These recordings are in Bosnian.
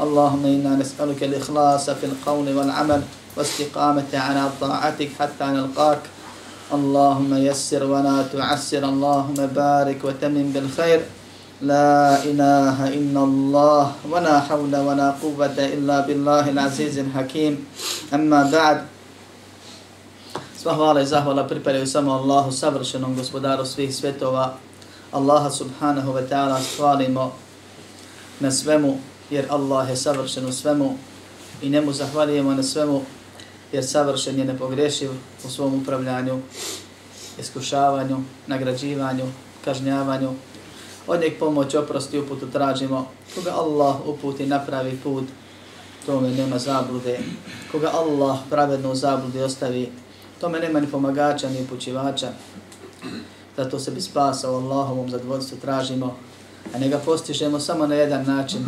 اللهم إنا نسألك الإخلاص في القول والعمل واستقامة على طاعتك حتى نلقاك. اللهم يسر ولا تعسر. اللهم بارك وتمن بالخير. لا إله إلا الله ولا حول ولا قوة إلا بالله العزيز الحكيم. أما بعد Sva hvala i zahvala pripadaju samo Allahu, savršenom gospodaru svih svetova. Allaha subhanahu wa ta'ala hvalimo na svemu. Jer Allah je savršen u svemu i njemu zahvalijemo na svemu jer savršen je nepogrešiv u svom upravljanju, iskušavanju, nagrađivanju, kažnjavanju. Od njeg pomoć, oprosti, uputu tražimo. Koga Allah uputi napravi put, tome nema zablude. Koga Allah pravedno u zabludi ostavi, tome nema ni pomagača, ni upućivača. Zato se bi spasao Allahovom zadvodstvu tražimo, a ne ga postižemo samo na jedan način,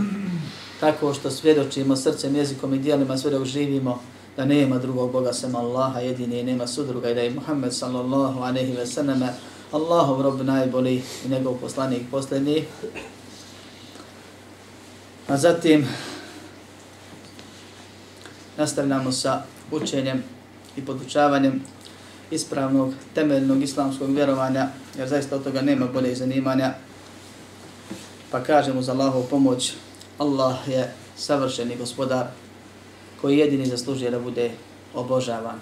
tako što svjedočimo srcem, jezikom i dijelima sve dok živimo, da nema drugog Boga sem Allaha, jedini i nema sudruga i da je Muhammed sallallahu aleyhi ve sallame Allahov rob najbolji i njegov poslanik posljednji. A zatim nastavljamo sa učenjem i podučavanjem ispravnog, temeljnog islamskog vjerovanja, jer zaista od toga nema bolje zanimanja. Pa kažemo za Allahov pomoć, Allah je savršeni gospodar koji jedini zaslužuje da bude obožavan.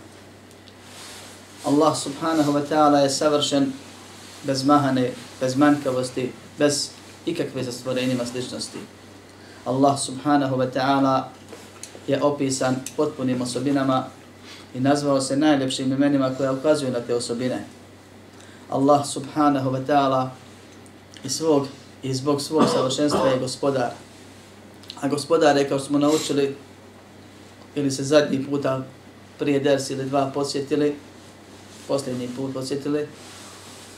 Allah subhanahu wa ta'ala je savršen bez mahane, bez manjkavosti, bez ikakve zastvorenima sličnosti. Allah subhanahu wa ta'ala je opisan potpunim osobinama i nazvao se najljepšim imenima koja ukazuju na te osobine. Allah subhanahu wa ta'ala i svog i zbog svog savršenstva je gospodar. A gospodare, kao smo naučili, ili se zadnji puta prije ders ili dva posjetili, posljednji put posjetili,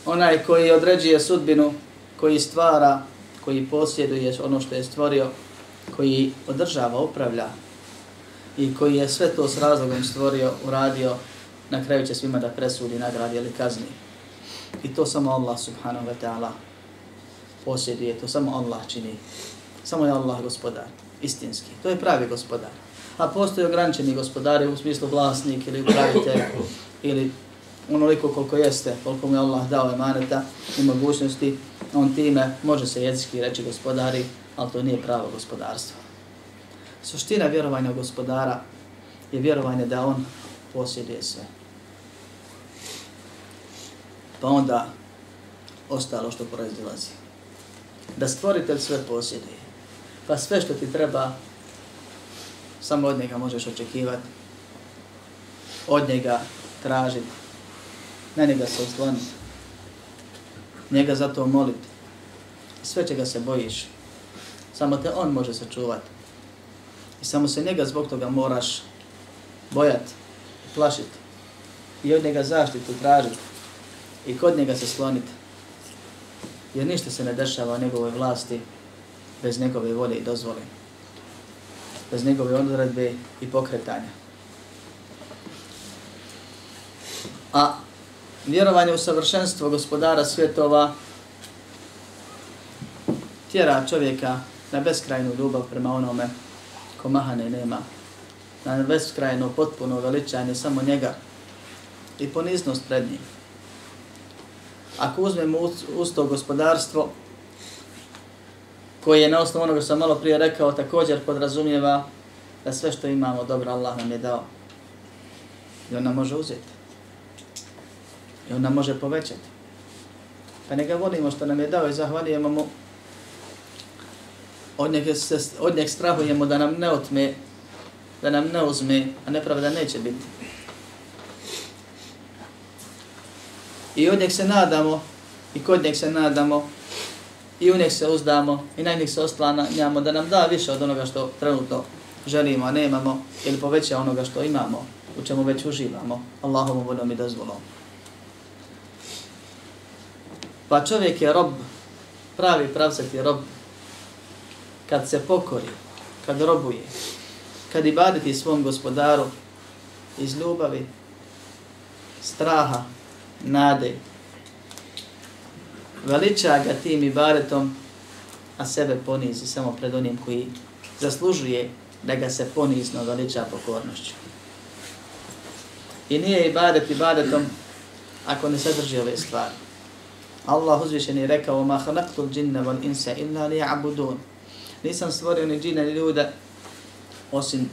onaj koji određuje sudbinu, koji stvara, koji posjeduje ono što je stvorio, koji održava, upravlja i koji je sve to s razlogom stvorio, uradio, na kraju će svima da presudi, nagradi ili kazni. I to samo Allah subhanahu wa ta'ala posjeduje, to samo Allah čini. Samo je Allah gospodar, istinski. To je pravi gospodar. A postoje ograničeni gospodari u smislu vlasnik ili upravitelj ili onoliko koliko jeste, koliko mu je Allah dao emaneta i mogućnosti, on time može se jezički reći gospodari, ali to nije pravo gospodarstvo. Suština vjerovanja u gospodara je vjerovanje da on posjeduje sve. Pa onda ostalo što proizdilazi. Da stvoritelj sve posjeduje. Pa sve što ti treba, samo od njega možeš očekivati. Od njega tražiti. Na njega se osloniti. Njega zato moliti. Sve čega se bojiš. Samo te on može sačuvati. I samo se njega zbog toga moraš bojati, plašiti. I od njega zaštitu tražiti. I kod njega se sloniti. Jer ništa se ne dešava u njegovoj vlasti bez njegove volje i dozvole. Bez njegove odredbe i pokretanja. A vjerovanje u savršenstvo gospodara svjetova tjera čovjeka na beskrajnu ljubav prema onome ko mahane nema. Na beskrajno potpuno veličanje samo njega i poniznost pred njim. Ako uzmemo uz to gospodarstvo, koji je na osnovu onoga što sam malo prije rekao, također podrazumijeva da sve što imamo dobro Allah nam je dao. I on nam može uzeti. I on nam može povećati. Pa neka volimo što nam je dao i zahvalijemo mu. Od njeg, se, od njeg strahujemo da nam ne otme, da nam ne uzme, a nepravda neće biti. I od njeg se nadamo, i kod njeg se nadamo, i u njeg se uzdamo, i na njeg se oslanjamo da nam da više od onoga što trenutno želimo, a nemamo, ili poveća onoga što imamo, u čemu već uživamo, Allahom voljom i dozvolom. Pa čovjek je rob, pravi pravcet je rob, kad se pokori, kad robuje, kad ibadeti svom gospodaru iz ljubavi, straha, nade, veliča ga tim ibadetom, a sebe ponizi samo pred onim koji zaslužuje da ga se ponizno veliča pokornošću. I nije ibadet ibadetom ako ne sadrži ove stvari. Allah uzvišen je rekao ma khalaqtul jinna wal insa illa liya'budun. Nisam stvorio ni džina ni ljuda osim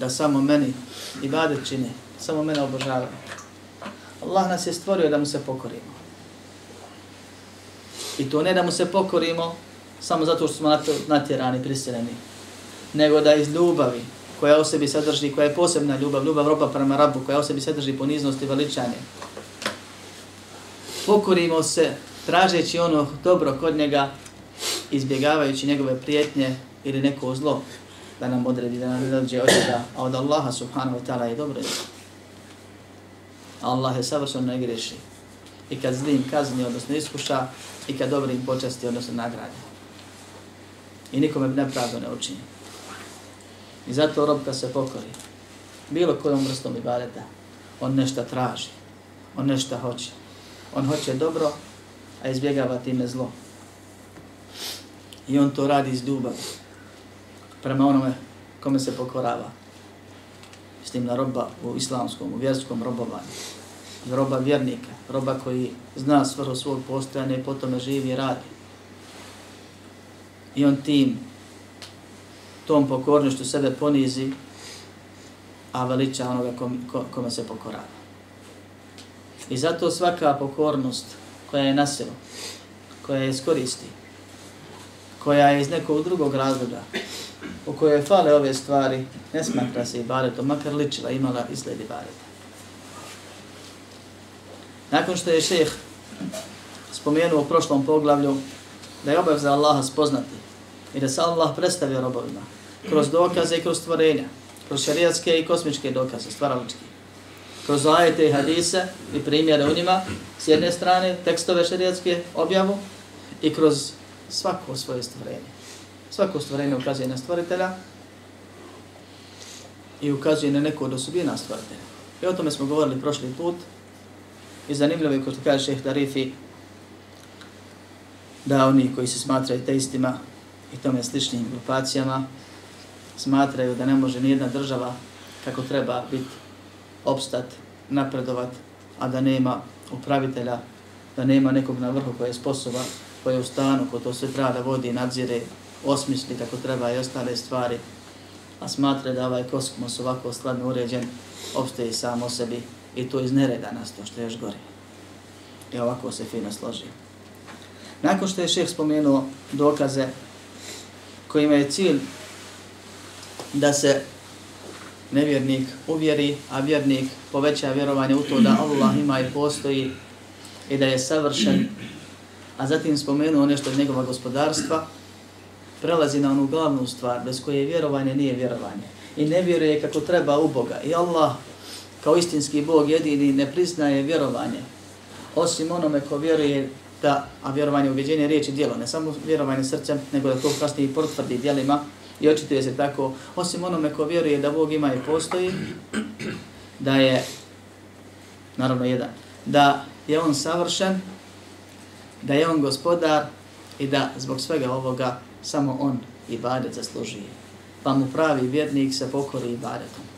da samo meni ibadet čine, samo mene obožavaju. Allah nas je stvorio da mu se pokorimo. I to ne da mu se pokorimo samo zato što smo natjerani, prisiljeni, nego da iz ljubavi koja u sebi sadrži, koja je posebna ljubav, ljubav roba prema rabu, koja u sebi sadrži poniznost i veličanje, pokorimo se tražeći ono dobro kod njega, izbjegavajući njegove prijetnje ili neko zlo da nam odredi, da nam dođe od njega, a od Allaha subhanahu wa ta'ala je dobro. Allah je savršeno ne greši. I kad zlim kazni, odnosno iskuša, i kad dobrim počasti, odnosno nagradi. I nikome nepravdu ne učini. I zato rob kad se pokori, bilo kojom vrstom ibadeta, on nešto traži, on nešto hoće. On hoće dobro, a izbjegava time zlo. I on to radi iz ljubavi prema onome kome se pokorava. Mislim na roba u islamskom, u vjerskom robovanju. Roba vjernika, roba koji zna svrhu svog postojanja i potom živi i radi. I on tim, tom pokornošću sebe ponizi, a veliča onoga kome se pokorava. I zato svaka pokornost koja je nasilo, koja je iskoristi, koja je iz nekog drugog razloga, u kojoj fale ove stvari, ne smatra se i baretom, makar ličila imala izgledi bareta. Nakon što je šeheh spomenuo u prošlom poglavlju da je obaveza Allaha spoznati i da se Allah predstavio robovima kroz dokaze i kroz stvorenja, kroz šarijatske i kosmičke dokaze, stvaraličke kroz ajete i hadise i primjere u njima, s jedne strane tekstove šarijatske objavu i kroz svako svoje stvorenje. Svako stvorenje ukazuje na stvoritelja i ukazuje na neko od osobina stvoritelja. I o tome smo govorili prošli put i zanimljivo je kod kaže šeheh Tarifi da oni koji se smatraju teistima i tome sličnim grupacijama smatraju da ne može nijedna država kako treba biti opstat, napredovat, a da nema upravitelja, da nema nekog na vrhu koji je sposoban, koji je u stanu, ko to sve treba da vodi, nadzire, osmisli kako treba i ostale stvari, a smatra da ovaj kosmos ovako skladno uređen, opstaje sam o sebi i to iz nereda nas to što je još gore. I ovako se fino složi. Nakon što je šeh spomenuo dokaze kojima je cilj da se nevjernik uvjeri, a vjernik poveća vjerovanje u to da Allah ima i postoji i da je savršen, a zatim spomenuo nešto od njegova gospodarstva, prelazi na onu glavnu stvar bez koje vjerovanje nije vjerovanje. I ne vjeruje kako treba u Boga. I Allah kao istinski Bog jedini ne priznaje vjerovanje. Osim onome ko vjeruje da, a vjerovanje uveđenje riječi djelo, ne samo vjerovanje srcem, nego da to kasnije potvrdi djelima, I očituje se tako, osim onome ko vjeruje da Bog ima i postoji, da je, naravno jedan, da je on savršen, da je on gospodar i da zbog svega ovoga samo on i badet zaslužuje. Pa mu pravi vjernik se pokori i badetom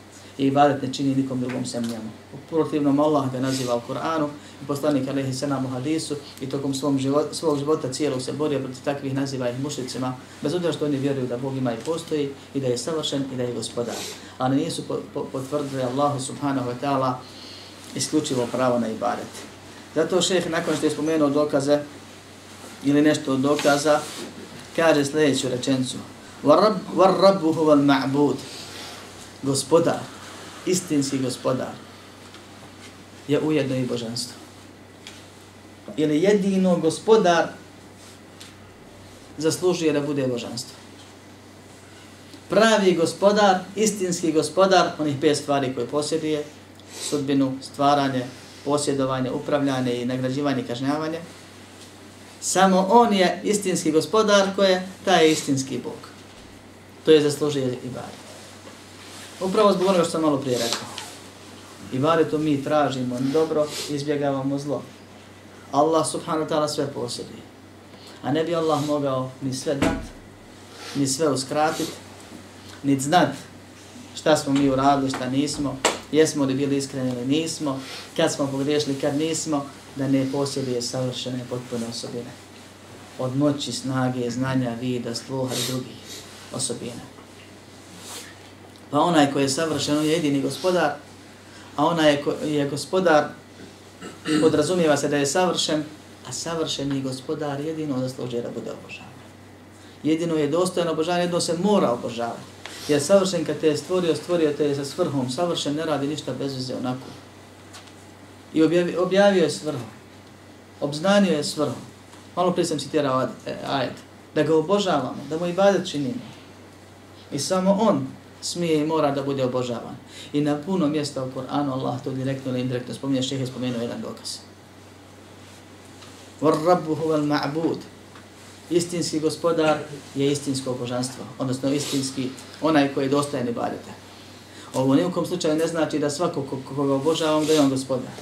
i ibadet ne čini nikom drugom sem njemu. Protivnom Allah ga naziva u Koranu i poslanik alaihi sallam u hadisu i tokom svom život, svog života cijelog se borio protiv takvih naziva ih mušicima, bez obzira što oni vjeruju da Bog ima i postoji i da je savršen i da je gospodar. Ali nisu po, po, potvrdili Allahu subhanahu wa ta'ala isključivo pravo na ibadet. Zato šeh nakon što je spomenuo dokaze ili nešto od dokaza, kaže sljedeću rečencu. وَرَبُّهُ وَالْمَعْبُودِ ma'bud. Gospodar, istinski gospodar, je ujedno i božanstvo. Ili jedino gospodar zaslužuje da bude božanstvo. Pravi gospodar, istinski gospodar, onih pet stvari koje posjeduje, sudbinu, stvaranje, posjedovanje, upravljanje i nagrađivanje i kažnjavanje, samo on je istinski gospodar koji je taj istinski Bog. To je zaslužio i bari. Upravo zbog onoga što sam malo prije rekao. I bare to mi tražimo dobro, izbjegavamo zlo. Allah subhanahu ta'ala sve posjeduje. A ne bi Allah mogao ni sve dat, ni sve uskratit, ni znat šta smo mi uradili, šta nismo, jesmo li bili iskreni ili nismo, kad smo pogriješili, kad nismo, da ne posjeduje savršene potpune osobine. Od moći, snage, znanja, vida, sluha i drugih osobina. Pa onaj koji je savršen, on je jedini gospodar, a onaj je, je gospodar, podrazumijeva se da je savršen, a savršeni gospodar jedino zaslužuje da bude obožavan. Jedino je dostojno obožavanje, jedino se mora obožavati. Jer savršen kad te je stvorio, stvorio te je sa svrhom. Savršen ne radi ništa bez veze onako. I objavio, objavio je svrhom. Obznanio je svrhom. Malo prije sam citirao e, ajet. Da ga obožavamo, da mu i činimo. I samo on smije i mora da bude obožavan. I na puno mjesta u Koranu Allah to direktno ili indirektno spominje, šehe spomenuo jedan dokaz. Var rabbu huval ma'bud. Istinski gospodar je istinsko božanstvo, odnosno istinski onaj koji je dostajan i barite. Ovo nijekom slučaju ne znači da svako koga obožavam da je on gospodar.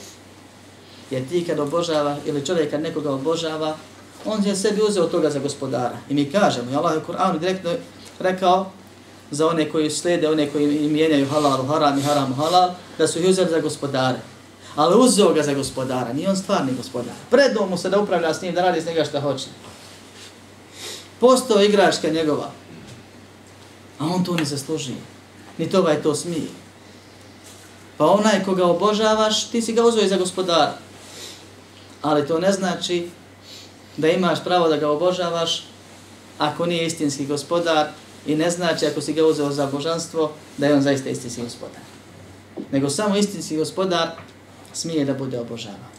Jer ti kad obožava ili čovjek kad nekoga obožava, on je sebi uzeo toga za gospodara. I mi kažemo, i Allah je u Kur'anu direktno rekao za one koji slede, one koji mijenjaju halal u haram i haram u halal, da su ih uzeli za gospodare. Ali uzeo ga za gospodara, nije on stvarni gospodar. Predao mu se da upravlja s njim, da radi s njega što hoće. Postao igračka njegova. A on to ne zasluži. Ni to ovaj to smije. Pa onaj koga obožavaš, ti si ga uzeo za gospodara. Ali to ne znači da imaš pravo da ga obožavaš ako nije istinski gospodar i ne znači ako si ga uzeo za božanstvo da je on zaista istinski gospodar. Nego samo istinski gospodar smije da bude obožavan.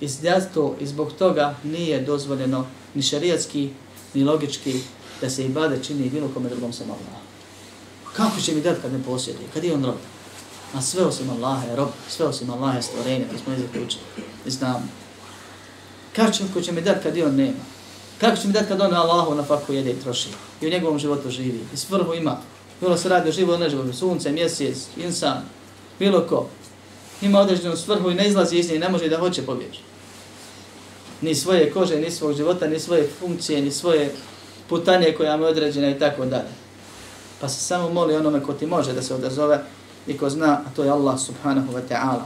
I zato i zbog toga nije dozvoljeno ni šarijatski, ni logički da se ibade čini bilo kome drugom sam Allah. Kako će mi dati kad ne posjedi? Kad je on rob? A sve osim Allaha je rob, sve osim Allaha je stvorenje, to smo jezik zaključili, I znam. Kako će, ko će mi dati kad je on nema? Kako će mi dati kad on Allahu na faku jede i troši? I u njegovom životu živi. I svrhu ima. Bilo se radi o živu ne životu. Sunce, mjesec, insan, bilo ko. Ima određenu svrhu i ne izlazi iz nje ne može da hoće pobjeći. Ni svoje kože, ni svog života, ni svoje funkcije, ni svoje putanje koja mu je određena i tako dalje. Pa se samo moli onome ko ti može da se odazove i ko zna, a to je Allah subhanahu wa ta'ala.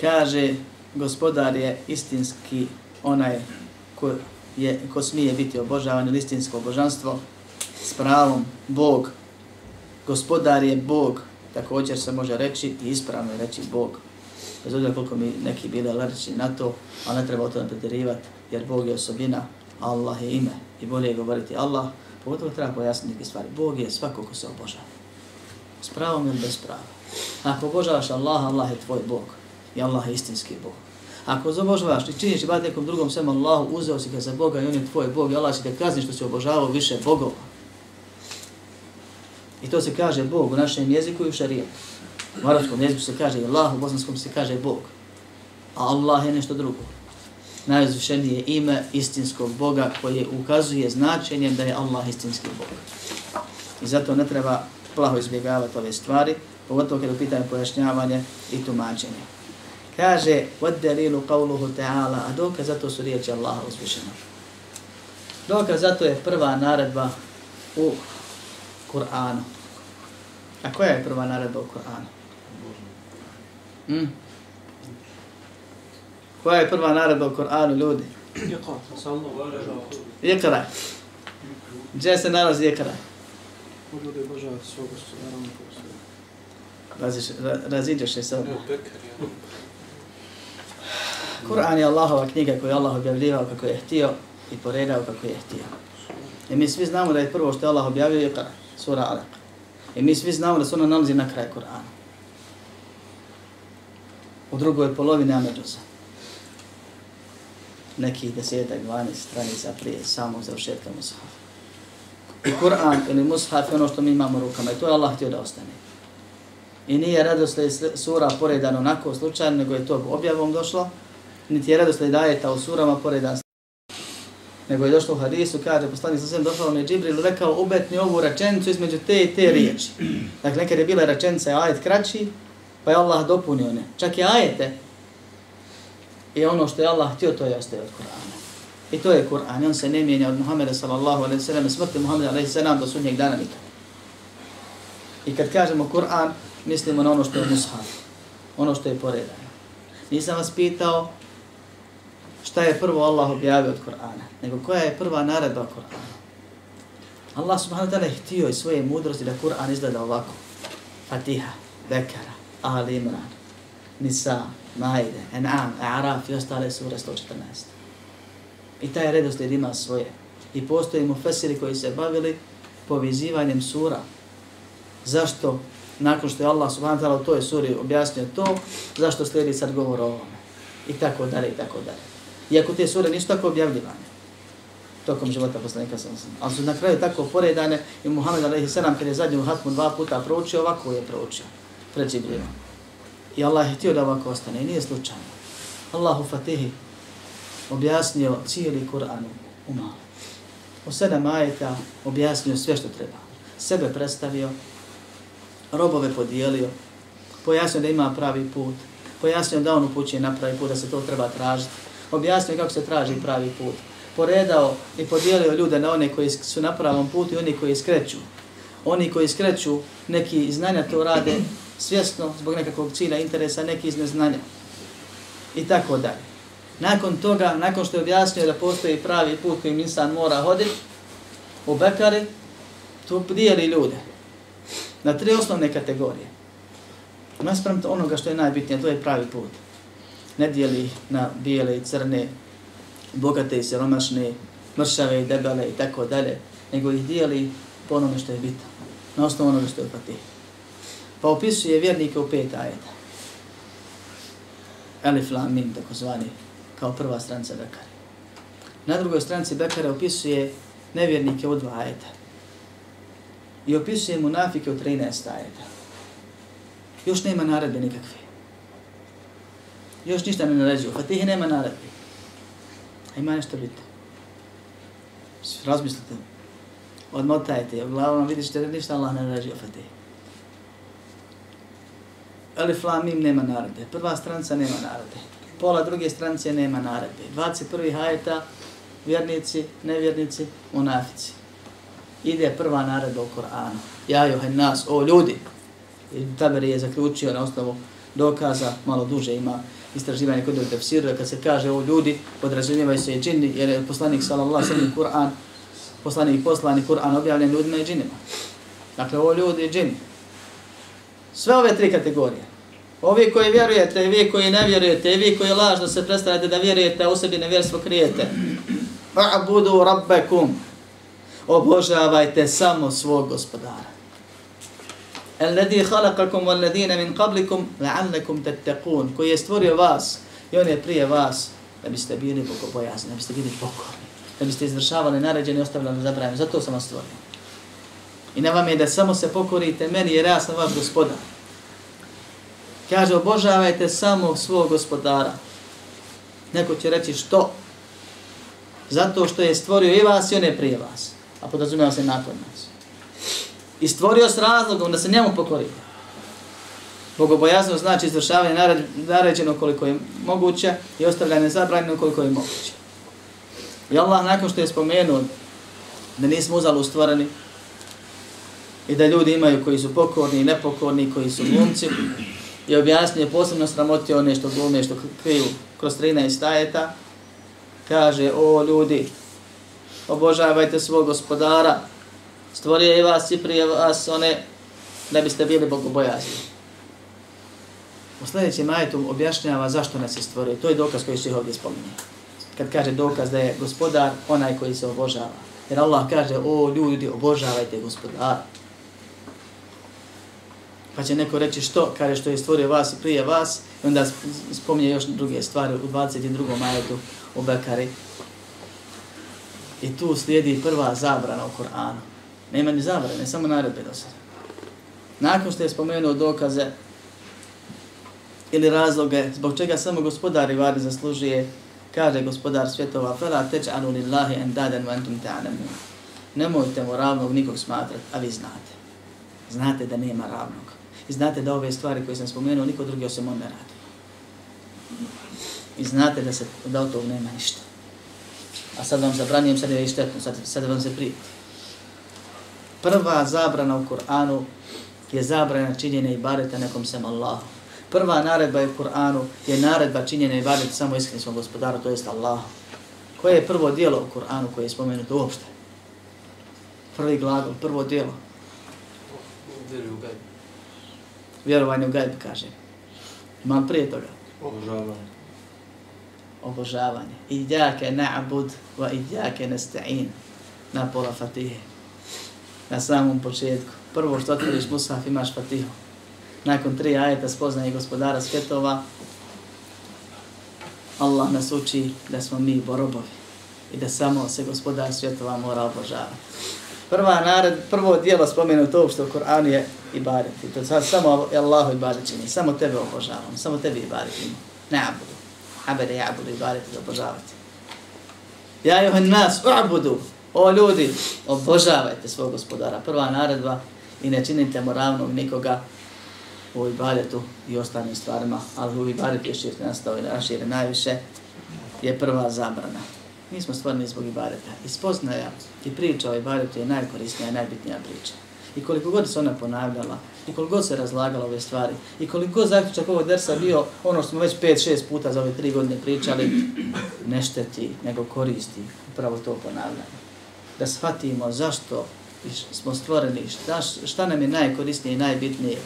Kaže, gospodar je istinski onaj ko, je, ko smije biti obožavan ili istinsko božanstvo s pravom Bog. Gospodar je Bog, također se može reći i ispravno je reći Bog. Bez obzira koliko mi neki bili alergični na to, ali ne treba o tome preterivati, jer Bog je osobina, Allah je ime i bolje je govoriti Allah, pogotovo treba pojasniti neke stvari. Bog je svako ko se obožava. S pravom ili bez prava. Ako obožavaš Allah, Allah je tvoj Bog i Allah je istinski Bog. Ako obožavaš i činiš ibadet nekom drugom sem Allahu, uzeo si ga za Boga i on je tvoj Bog i Allah će te kazni što si obožavao više Bogova. I to se kaže Bog u našem jeziku i u šarijetu. U arabskom jeziku se kaže Allah, u bosanskom se kaže Bog. A Allah je nešto drugo. Najzvišenije ime istinskog Boga koje ukazuje značenjem da je Allah istinski Bog. I zato ne treba plaho izbjegavati ove stvari, pogotovo kada pitanje pojašnjavanje i tumačenje. Kaže, od delilu qavluhu ta'ala, a dokaz zato su riječi Allaha uzvišena. Dokaz zato je prva naredba u Kur'anu. A koja je prva naredba u Kur'anu? Hmm? Koja je prva naredba u Koranu, ljudi? Ikraj. Gdje se nalazi ikraj? Bude obožavati svog gospodara Raziđeš se sa Kur'an je Allahova knjiga koju je Allah objavljivao kako je htio i poredao kako je htio. I mi svi znamo da je prvo što je Allah objavio je sura Alaq. I mi svi znamo da se ona nalazi na kraju Kur'ana. U drugoj polovini Amedusa. Nekih desetak, 12 stranica prije samog završetka Mushafa. I Kur'an ili Mushaf je ono što mi imamo rukama i to je Allah htio da ostane. I nije radosled sura poredan onako slučajno, nego je to objavom došlo, niti je radosled ajeta u surama poredan nego je došlo u hadisu, kaže poslanik sasvim došao mi je Džibril rekao ubetni ovu rečenicu između te i te riječi. Dakle, nekad je bila rečenica ajet kraći, pa je Allah dopunio ne. Čak i ajete i ono što je Allah htio, to je ostaje od Kur'ana. I to je Kur'an, on se ne mijenja od Muhammeda sallallahu alaihi sallam, smrti Muhammeda alaihi sallam do sudnjeg dana nikad. I kad kažemo Kur'an, mislimo na ono što je mushaf, ono što je poredano. Nisam vas pitao šta je prvo Allah objavio od Kur'ana, nego koja je prva naredba Kur'ana. Allah subhanahu wa ta'ala je htio iz svoje mudrosti da Kur'an izgleda ovako. Fatiha, Bekara, Ali Imran, Nisa, Maide, En'am, A'raf i ostale sure 114. I taj redoslijed ima svoje. I postoji mu fesiri koji se bavili povizivanjem sura. Zašto nakon što je Allah subhanahu wa ta'ala u toj suri objasnio to, zašto slijedi sad govor o ovome. I tako dalje, i tako dalje. Iako te sure nisu tako objavljivane tokom života poslanika sam sam. Ali su na kraju tako poredane i Muhammed alaihi sallam kada je zadnju hatmu dva puta proučio, ovako je proučio pred Džibrilom. I Allah je htio da ovako ostane i nije slučajno. Allahu Fatihi objasnio cijeli Kur'an u malo. U sedam ajeta objasnio sve što treba. Sebe predstavio, robove podijelio, pojasnio da ima pravi put, pojasnio da on upućuje na pravi put, da se to treba tražiti, objasnio kako se traži pravi put, poredao i podijelio ljude na one koji su na pravom putu i oni koji skreću. Oni koji skreću, neki iz znanja to rade svjesno zbog nekakvog cilja, interesa, neki iz neznanja. I tako dalje. Nakon toga, nakon što je objasnio da postoji pravi put kojim insan mora hoditi, u Bekari, to podijeli ljude na tri osnovne kategorije. Naspram onoga što je najbitnije, to je pravi put ne dijeli na bijele i crne, bogate i siromašne, mršave i debele i tako dalje, nego ih dijeli po onome što je bitno, na osnovu onoga što je pati. Pa opisuje vjernike u pet ajeta. Elif lam mim, tako zvani, kao prva stranca Bekare. Na drugoj stranci Bekare opisuje nevjernike u dva ajeta. I opisuje munafike u 13 ajeta. Još nema naredbe nikakve još ništa ne naređuju. Fatihe nema naredbi. A ima nešto bitno. Razmislite. Odmotajte. Uglavnom glavom vidite da ništa Allah ne naređuje Fatihe. Alif Lam Mim nema naredbe. Prva stranca nema naredbe. Pola druge strance nema naredbe. 21. hajeta, vjernici, nevjernici, munafici. Ide prva naredba u Koranu. Ja johen nas, o ljudi. I Taberi je zaključio na osnovu dokaza, malo duže ima istraživanje kod ovog tefsira, kad se kaže o ljudi, podrazumijevaju se i džini, jer je poslanik sallallahu sallam Kur'an, poslanik poslani Kur'an objavljen ljudima i džinima. Dakle, ovo ljudi i džini. Sve ove tri kategorije. Ovi koji vjerujete, vi koji ne vjerujete, vi koji lažno se predstavljate da vjerujete, a u sebi nevjerstvo krijete. A'budu rabbekum. Obožavajte samo svog gospodara. Alladhi khalaqakum walladhina min qablikum la'allakum tattaqun. Koji je stvorio vas i on je prije vas da biste bili bogobojazni, da biste bili pokorni, da biste izvršavali naređene i ostavljali zabranjene. Zato sam vas stvorio. I na vam je da samo se pokorite meni jer ja sam vaš gospodar. Kaže, obožavajte samo svog gospodara. Neko će reći što? Zato što je stvorio i vas i on je prije vas. A podrazumijeva se nakon nas. I stvorio s razlogom da se njemu pokori. Bogobojazno znači izvršavanje naređeno koliko je moguće i ostavljanje zabranjeno koliko je moguće. I Allah nakon što je spomenuo da nismo uzalo stvoreni i da ljudi imaju koji su pokorni i nepokorni, koji su glumci. I objasnio je posebno sramotio one što glume, što kriju kroz 13 ajeta. Kaže, o ljudi, obožavajte svog gospodara, stvorio je vas i prije vas one, da biste bili bogobojazni. U sljedećem ajetu objašnjava zašto nas je stvorio. To je dokaz koji se ovdje spominje. Kad kaže dokaz da je gospodar onaj koji se obožava. Jer Allah kaže, o ljudi, obožavajte gospodara. Pa će neko reći što, kaže što je stvorio vas i prije vas, i onda spominje još druge stvari u 22. majetu u Bekari. I tu slijedi prva zabrana u Koranu. Nema ni zabrane, samo naredbe do sada. Nakon što je spomenuo dokaze ili razloge zbog čega samo gospodar Ivari zaslužuje, kaže gospodar svjetova, fela teđ'anu lillahi endaden wa entum ta'lamun. Nemojte mu ravnog nikog smatrati, a vi znate. Znate da nema ravnog. I znate da ove stvari koje sam spomenuo, niko drugi osim on ne radi. I znate da, se, da od tog nema ništa. A sad vam zabranijem, sad je i štetno, sad, sad vam se prijeti. Prva zabrana u Kur'anu je zabrana činjenja ibadeta nekom sem Allahu. Prva naredba u Kur'anu je naredba činjenja ibadeta samo iskrenim svom gospodaru, to jest Allah. Koje je prvo dijelo u Kur'anu koje je spomenuto uopšte? Prvi glagol, prvo dijelo. Vjerovanje u gajbu, kaže. Ima prije toga. Obožavanje. Obožavanje. Idjake na'bud wa idjake nasta'in. Na pola fatihe. Na samom početku. Prvo što otvoriš Musaf imaš fatihu. Nakon tri ajeta spoznaje gospodara svjetova, Allah nas uči da smo mi borobovi i da samo se gospodar svjetova mora obožavati. Prva nared, prvo dijelo spomenuto uopšte u Koranu je ibadet. To sad samo Allahu ibadet čini. Samo tebe obožavam, Samo tebi ibadet ima. Ne abudu. Habere ja abudu ibadet da obožavati. Ja juhan nas u'budu. O ljudi, obožavajte svog gospodara. Prva naredba i ne činite moravnog nikoga u ibadetu i ostalim stvarima, ali u ibadetu je širke nastao i rašire najviše, je prva zabrana. Mi smo stvoreni zbog ibadeta. I spoznaja i priča o ibadetu je najkorisnija i najbitnija priča. I koliko god se ona ponavljala, i koliko god se razlagala ove stvari, i koliko god zaključak ovog dersa bio ono što smo već 5-6 puta za ove 3 godine pričali, ne šteti, nego koristi upravo to ponavljanje. Da shvatimo zašto smo stvoreni, šta, šta nam je najkorisnije i najbitnije,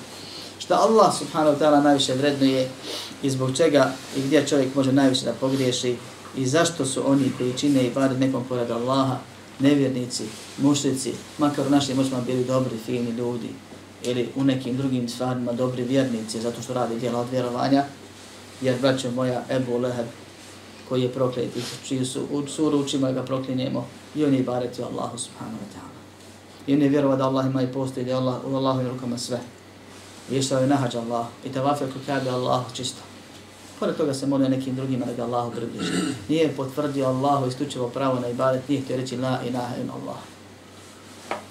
šta Allah subhanahu wa ta'ala najviše vrednuje i zbog čega i gdje čovjek može najviše da pogriješi i zašto su oni koji čine i bade nekom pored Allaha, nevjernici, mušlici, makar u našim očima bili dobri, fini ljudi, ili u nekim drugim stvarima dobri vjernici, zato što radi djela od vjerovanja, jer braćo moja Ebu Leheb, koji je prokleti, čiji su u suru učimo ga proklinjemo, i on je baretio Allahu subhanahu wa ta'ala. I on je vjerovao da Allah ima i postoji, da je Allah, u Allahu rukama sve. I išao je nahađa Allah, i tavafio kod kabe Allah čisto. Pored toga se molio nekim drugima da ga Allahu približi. Nije potvrdio Allahu istučivo pravo na ibadet, nije htio reći la ilaha in Allah.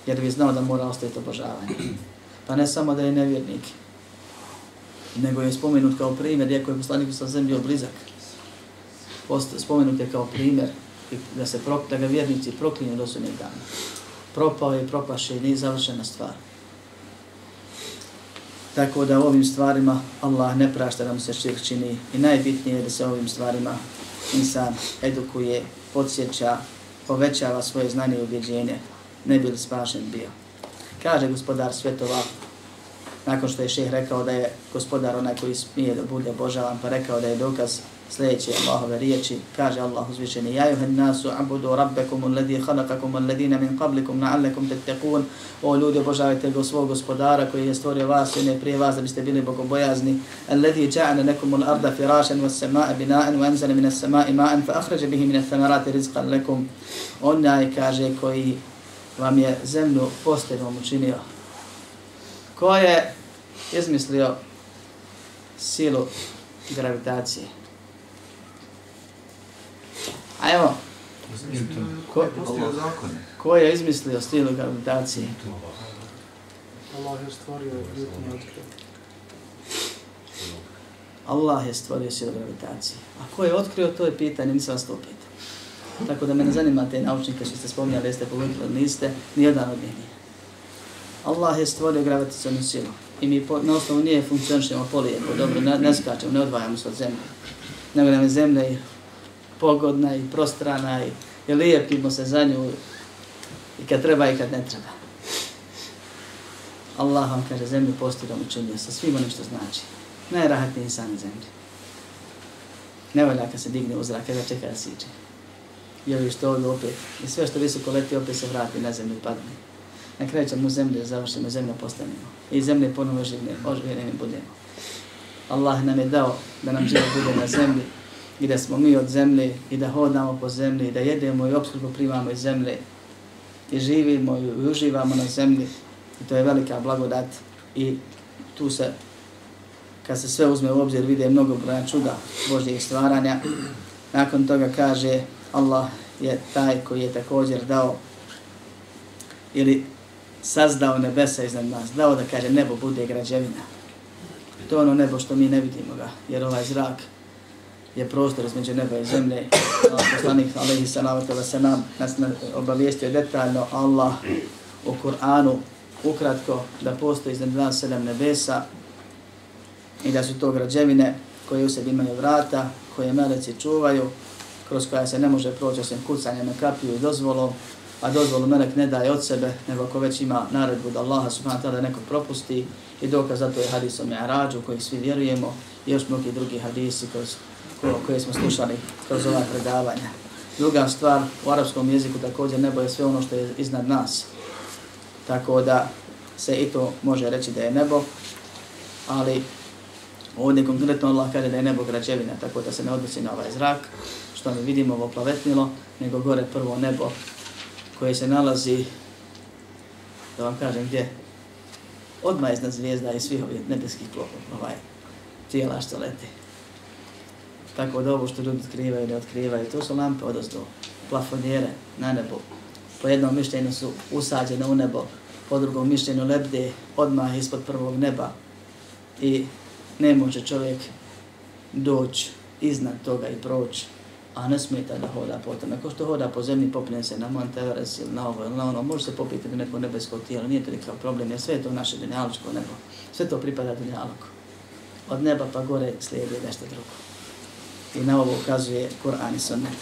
Jer bi znao da mora ostaviti obožavanje. Pa ne samo da je nevjernik, nego je spomenut kao primjer, iako je poslanik sa zemlji blizak spomenute kao primjer da se prok, da ga vjernici proklinju do sudnjeg dana. Propao je, propaše i nije završena stvar. Tako da ovim stvarima Allah ne prašta da mu se širk čini i najbitnije je da se ovim stvarima insan edukuje, podsjeća, povećava svoje znanje i ubjeđenje, ne bi li spašen bio. Kaže gospodar svjetova, nakon što je šeh rekao da je gospodar onaj koji smije da bude obožavan, pa rekao da je dokaz sljedeće Allahove riječi, kaže Allah uzvišeni, Ja juhan nasu abudu rabbekum alladhi khalaqakum alladhina min qablikum na'allakum tattaqun. O ljudi, obožavajte go svog gospodara koji je stvorio vas i ne prije vas da biste bili bogobojazni. Alladhi ja'ala lakum al-arda firashan was samaa bina'an wa anzala min as-samaa'i ma'an fa akhraja bihi min ath-thamarati rizqan lakum. Onaj kaže koji vam je zemlju posteljom učinio. Ko je izmislio silu gravitacije? Ajmo. Ko, ko je izmislio stilu gravitacije? Allah je stvorio ljudima otkrio. Allah je stvorio silu gravitacije. A ko je otkrio, to je pitanje, nisam vas to pitao. Tako da me ne zanima te naučnike što ste spominjali, jeste pogodili, niste, nijedan od njih nije. Allah je stvorio gravitacijonu silu i mi po, na osnovu nije funkcionišemo polijepo, dobro, ne, ne skačemo, ne odvajamo se od zemlje. Nego nam je zemlja i pogodna i prostrana i, i lijepimo se za nju i kad treba i kad ne treba. Allah vam kaže zemlju postirom učinio sa svim onim što znači. Najrahatniji insan na zemlji. Ne valja kad se digne u zrak, kada čeka da siđe. I ovi što ovdje opet, i sve što visoko leti opet se vrati na zemlju i padne. Na kraju ćemo zemlju završimo, zemlju postanemo. I zemlje ponovo živne, oživljeni budemo. Allah nam je dao da nam život bude na zemlji i da smo mi od zemlje i da hodamo po zemlji i da jedemo i obskrbu primamo iz zemlje i živimo i uživamo na zemlji i to je velika blagodat i tu se kad se sve uzme u obzir vide mnogo broja čuda Božjih stvaranja nakon toga kaže Allah je taj koji je također dao ili sazdao nebesa iznad nas, dao da kaže nebo bude građevina. To je ono nebo što mi ne vidimo ga, jer ovaj zrak je prostor između neba i zemlje. Poslanik alaihi salavatu wa salam nas obavijestio detaljno Allah u Kur'anu ukratko da postoji iznad nas sedam nebesa i da su to građevine koje u sebi imaju vrata, koje meleci čuvaju, kroz koja se ne može proći osim kucanjem na kapiju i dozvolom, a dozvolu melek ne daje od sebe, nego ako već ima naredbu da Allaha subhanahu ta'ala nekog propusti i dokaz za to je hadis o Mi'arađu koji svi vjerujemo i još mnogi drugi hadisi kroz, koje smo slušali kroz ova predavanja. Druga stvar, u arapskom jeziku također nebo je sve ono što je iznad nas. Tako da se i to može reći da je nebo, ali ovdje konkretno Allah kaže da je nebo građevina, tako da se ne odnosi na ovaj zrak, što mi vidimo ovo plavetnilo, nego gore prvo nebo koje se nalazi, da vam kažem gdje, odmah iznad zvijezda i svih ovih nebeskih ovaj, tijela što leti. Tako da ovo što ljudi otkrivaju, ne otkrivaju, to su lampe odozdo, plafonjere na nebo. Po jednom mišljenju su usađene u nebo, po drugom mišljenju lebde odmah ispod prvog neba. I ne može čovjek doći iznad toga i proći a ne smeta da hoda po tome. Ako što hoda po zemlji, popne se na Mount Everest ili na ovo ili na ono, može se popiti do neko nebesko tijelo, nije to nikakav problem, jer sve je to naše dunjaločko nebo. Sve to pripada dunjaloko. Od neba pa gore slijedi nešto drugo. I na ovo ukazuje Kur'an i Sunnet.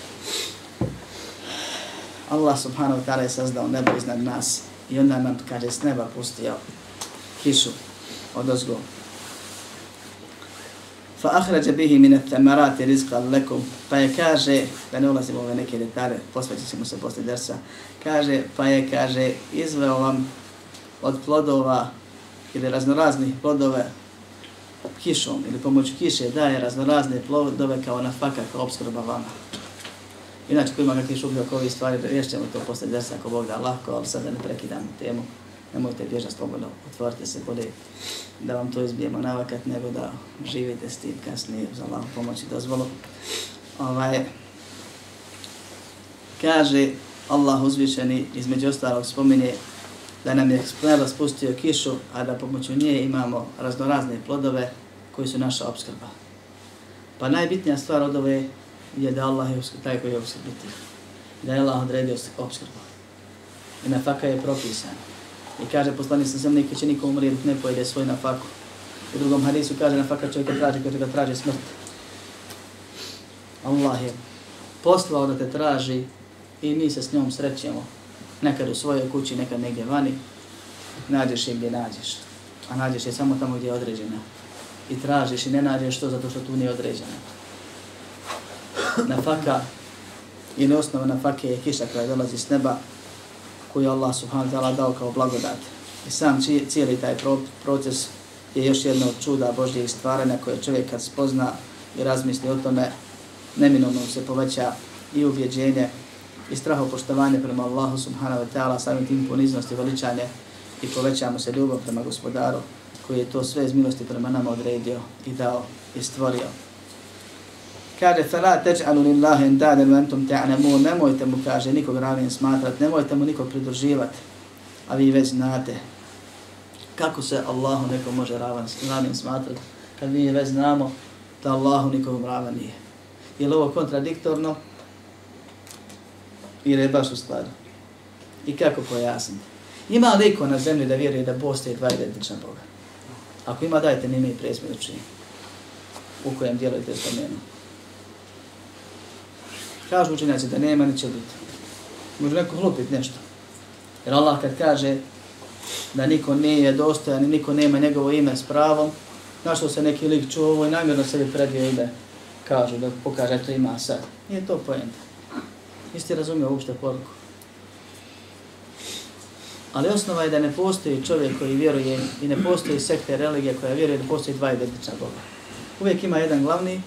Allah subhanahu wa ta'ala je sazdao nebo iznad nas i onda nam, kaže, s neba pustio kišu od ozgo. fa ahrađa bihi min temarati rizqa rizqan lakum pa je kaže da ne ulazimo u ove neke detalje posvetit ćemo se poslije dersa kaže pa je kaže izveo vam od plodova ili raznoraznih plodova kišom ili pomoću kiše daje raznorazne plodove kao na faka kao obskrba vama inače ko ima kakvi šublje oko ovih stvari rješćemo to posle desa ako Bog da lahko ali sada ne prekidamo temu nemojte bježati slobodno, otvorite se bolje da vam to izbijemo navakat, nego da živite s tim kasnije za Allah pomoći dozvolu. Ovaj, kaže Allah uzvišeni, između ostalog spominje da nam je neba spustio kišu, a da pomoću nje imamo raznorazne plodove koji su naša obskrba. Pa najbitnija stvar od ove je da Allah je taj koji je obskrbiti. Da je Allah odredio obskrbu. I nafaka je propisano. I kaže poslanik sa sam neki će niko umrije dok ne pojede svoj nafaku. U drugom hadisu kaže nafaka čovjeka traži koji ga traži smrt. Allah je poslao da te traži i mi se s njom srećemo. Nekad u svojoj kući, nekad negdje vani. Nađeš je gdje nađeš. A nađeš je samo tamo gdje je određena. I tražiš i ne nađeš to zato što tu nije određena. Na faka ili osnova na je kiša koja dolazi s neba koju Allah subhanahu wa ta'ala dao kao blagodat. I sam cijeli taj proces je još jedno od čuda Božjih stvaranja koje čovjek kad spozna i razmisli o tome, neminovno se poveća i ubjeđenje i strahopoštovanje prema Allahu subhanahu wa ta'ala, samim tim poniznosti, veličanje i povećamo se ljubav prema gospodaru koji je to sve iz milosti prema nama odredio i dao i stvorio. Kaže fala taj'alu lillahi andadan wa antum ta'lamun. Nemojte mu kaže nikog ravnim smatrat nemojte mu nikog pridruživati a vi već znate kako se Allahu neko može ravan ravnim smatrati, kad mi već znamo da Allahu nikog ravan nije. Je li ovo kontradiktorno? Ili je baš u skladu i kako pojasniti Ima li iko na zemlji da vjeruje da postoje dva identična Boga? Ako ima, dajte mi ime i prezme učinje. U kojem dijelu je spomenu. Kažu učenjaci da nema, neće biti. Može neko hlupiti nešto. Jer Allah kad kaže da niko nije dostojan i niko nema njegovo ime s pravom, na što se neki lik čuo ovo i namjerno sebi predio ime, kažu da pokaže to ima sad. Nije to pojenta. Jeste razumio uopšte poruku. Ali osnova je da ne postoji čovjek koji vjeruje i ne postoji sekte religije koja vjeruje da postoji dva identična Boga. Uvijek ima jedan glavni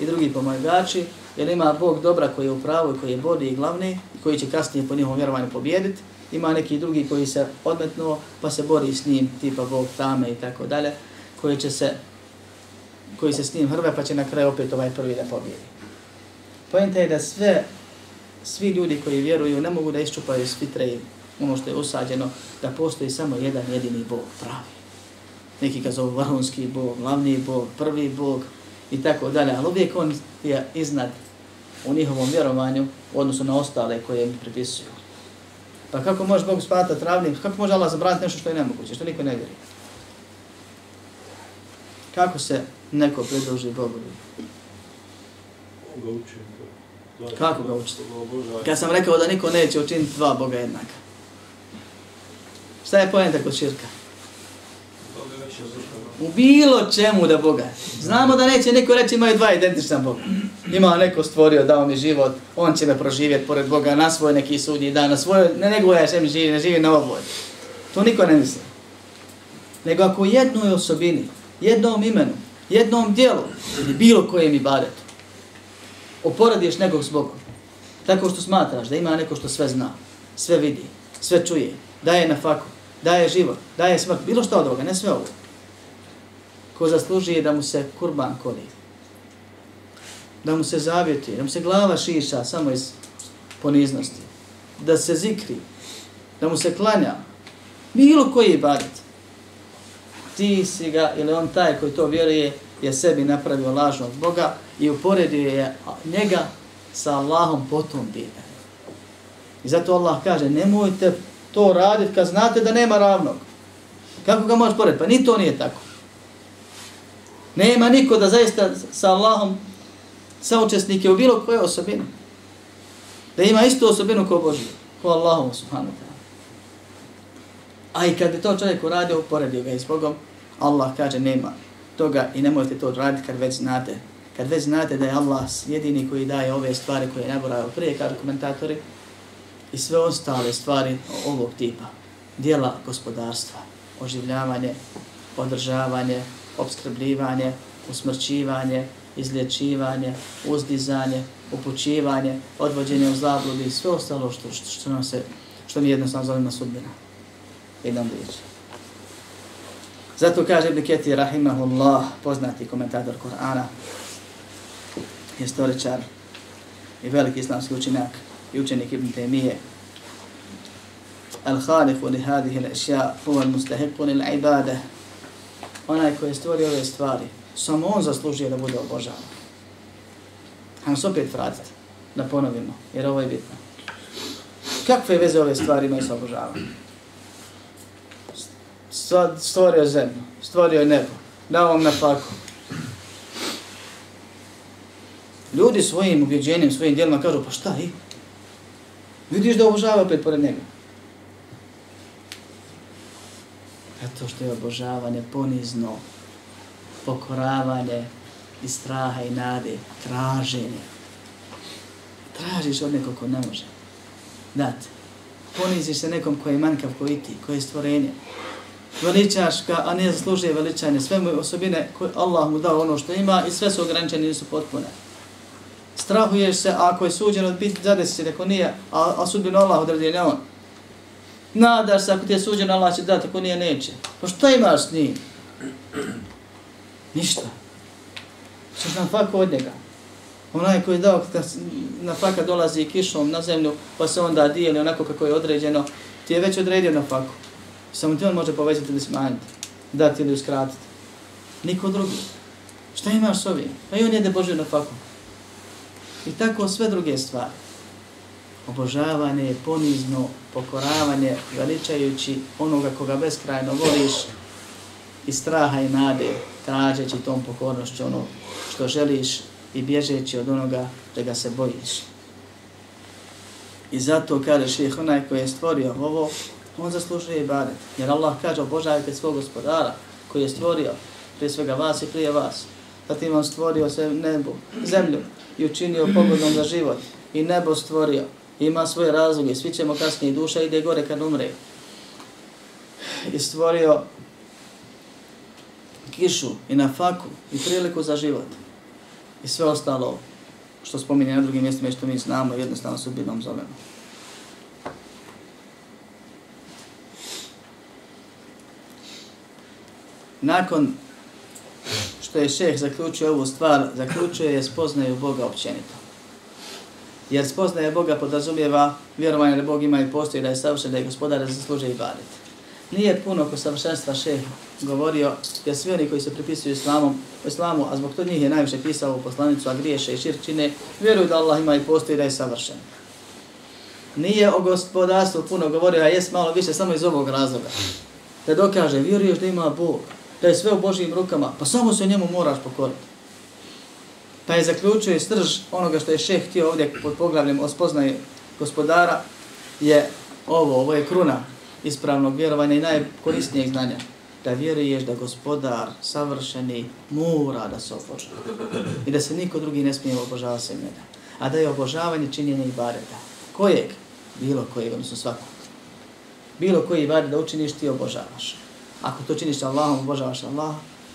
i drugi pomagači, jer ima Bog dobra koji je u pravu i koji je bodi i glavni i koji će kasnije po njihovom vjerovanju pobjediti. Ima neki drugi koji se odmetnuo pa se bori s njim, tipa Bog tame i tako dalje, koji će se koji se s njim hrve pa će na kraju opet ovaj prvi da pobjedi. Pojenta je da sve, svi ljudi koji vjeruju ne mogu da iščupaju iz fitre ono što je osađeno, da postoji samo jedan jedini Bog, pravi. Neki ga zovu vrhunski Bog, glavni Bog, prvi Bog i tako dalje, ali uvijek on je iznad u njihovom vjerovanju u odnosu na ostale koje im pripisuju. Pa kako može Bog spatati ravnim, kako može Allah zabraniti nešto što je nemoguće, što niko ne vjeri? Kako se neko pridruži Bogu? Kako ga učiti? Kad sam rekao da niko neće učiniti dva Boga jednaka. Šta je pojenta kod širka? U bilo čemu da Boga. Znamo da neće niko reći imaju dva identična Boga. Ima neko stvorio, dao mi život, on će me proživjeti pored Boga na svoj neki sudnji dan, na svoj, ne nego ja šem živi, ne živi na ovoj. To niko ne misli. Nego ako u jednoj osobini, jednom imenu, jednom dijelu ili bilo kojem ibadetu, oporadiš nekog s Bogom, tako što smatraš da ima neko što sve zna, sve vidi, sve čuje, daje na faku, daje život, daje smrt, bilo što od ovoga, ne sve ovo. Ko zaslužuje da mu se kurban koli, da mu se zavjeti, da mu se glava šiša samo iz poniznosti, da se zikri, da mu se klanja, bilo koji ibadet, ti si ga, ili on taj koji to vjeruje, je sebi napravio lažnog Boga i uporedio je njega sa Allahom potom bide. I zato Allah kaže, nemojte to raditi kad znate da nema ravnog. Kako ga možeš porediti? Pa ni to nije tako. Nema niko da zaista sa Allahom saučesnike u bilo koje osobine. Da ima istu osobinu kao Boži, ko Allahom subhanahu ta'ala. A i kad bi to čovjek uradio, uporedio ga i s Bogom, Allah kaže nema toga i nemojte to raditi kad već znate. Kad već znate da je Allah jedini koji daje ove stvari koje je naborao prije, kažu komentatori, i sve ostale stvari ovog tipa, dijela gospodarstva, oživljavanje, održavanje, obskrbljivanje, usmrćivanje, izlječivanje, uzdizanje, upućivanje, odvođenje u zabludi, sve ostalo što, što, što, nam se, što mi jednostavno zovemo sudbina. Jednom riječi. Zato kaže Ibn Ketir, Rahimahullah, poznati komentator Korana, historičar i veliki islamski učenjak i učenik Ibn Taymije. Al-Khalifu li hadihi l-ašja huva l-mustahiku li l-ibade. Onaj koji je stvorio ove stvari, samo on zaslužuje da bude obožavan. Hajmo se opet vratiti, da ponovimo, jer ovo je bitno. Kakve veze ove stvari imaju sa obožavanjem? stvorio zemlju, stvorio nebo, dao vam na faku. Ljudi svojim ubjeđenjem, svojim dijelima kažu, pa šta i? Vidiš da obožava opet pored njega. Zato što je obožavanje ponizno, pokoravanje i straha i nade, traženje. Tražiš od nekog ko ne može. Dati. Poniziš se nekom koji je manjkav, koji ti, koji je stvorenje veličaš ga, a ne zaslužuje veličanje. Sve mu osobine koje Allah mu dao ono što ima i sve su ograničene, i su potpune. Strahuješ se ako je suđeno biti zadesi se, neko nije, a, a sudbino Allah odredi, ne on. Nadaš se ako ti je suđeno, Allah će dati, ako nije, neće. Pa što imaš s njim? Ništa. Češ nam faku od njega. Onaj koji je dao, kad na faka dolazi kišom na zemlju, pa se onda dijeli onako kako je određeno, ti je već odredio na faku. Samo ti on može povećati ili smanjiti, dati ili uskratiti. Niko drugi. Šta imaš s ovim? Pa i on jede Božju na faku. I tako sve druge stvari. Obožavanje je ponizno pokoravanje, veličajući onoga koga beskrajno voliš i straha i nade, tražeći tom pokornošću ono što želiš i bježeći od onoga da ga se bojiš. I zato kaže ših onaj koji je stvorio ovo, on zaslužuje ibadet. Jer Allah kaže obožavajte svog gospodara koji je stvorio prije svega vas i prije vas. Zatim on stvorio se nebo, zemlju i učinio pogodnom za život. I nebo stvorio. Ima svoje razloge. Svi ćemo kasnije. Duša ide gore kad umre. I stvorio kišu i na faku i priliku za život. I sve ostalo što spominje na drugim mjestima i što mi znamo jednostavno sudbinom zovemo. Nakon što je šeh zaključio ovu stvar, zaključuje je spoznaju Boga općenito. Jer spoznaje Boga podrazumijeva vjerovanje da Bog ima i postoji, da je savršen, da je gospodar, da zasluže i badit. Nije puno ko savršenstva šeh govorio, jer svi oni koji se pripisuju islamom, islamu, a zbog to njih je najviše pisao u poslanicu, a griješe i širčine, vjeruju da Allah ima i postoji, da je savršen. Nije o gospodarstvu puno govorio, a jes malo više samo iz ovog razloga. Da dokaže, vjeruješ da ima Bog, da je sve u Božijim rukama, pa samo se njemu moraš pokoriti. Pa je zaključio i srž onoga što je šeh htio ovdje pod poglavljem o gospodara, je ovo, ovo je kruna ispravnog vjerovanja i najkorisnijeg znanja. Da vjeruješ da gospodar savršeni mora da se obožava. I da se niko drugi ne smije obožavati se njega. A da je obožavanje činjenje i bareta. Kojeg? Bilo kojeg, odnosno svakog. Bilo koji ibadet da učiniš ti obožavaš. Ako to činiš Allahom, obožavaš Allah.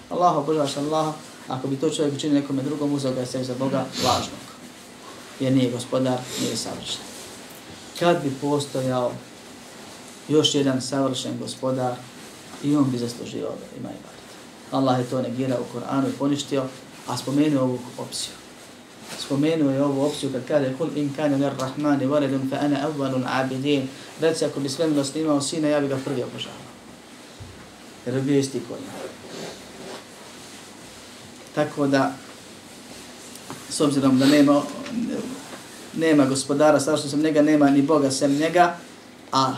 Allah obožavaš Allah. Ako bi to čovjek učinio nekome drugom, uzeo ga sebi za Boga lažnog. Jer nije gospodar, nije savršen. Kad bi postojao još jedan savršen gospodar, i on bi zaslužio da ima ibadet. Allah je to negirao u Koranu i poništio, a spomenuo ovu opciju. Spomenuo je ovu opciju kad kaže Kul in kane lir rahmani varedun fa ana avvalun abidin. Reci ako bi svemilost imao sina, ja bi ga prvi obožavao jer je bio isti kod Tako da, s obzirom da nema, nema gospodara, strašno sam njega, nema ni Boga sem njega, a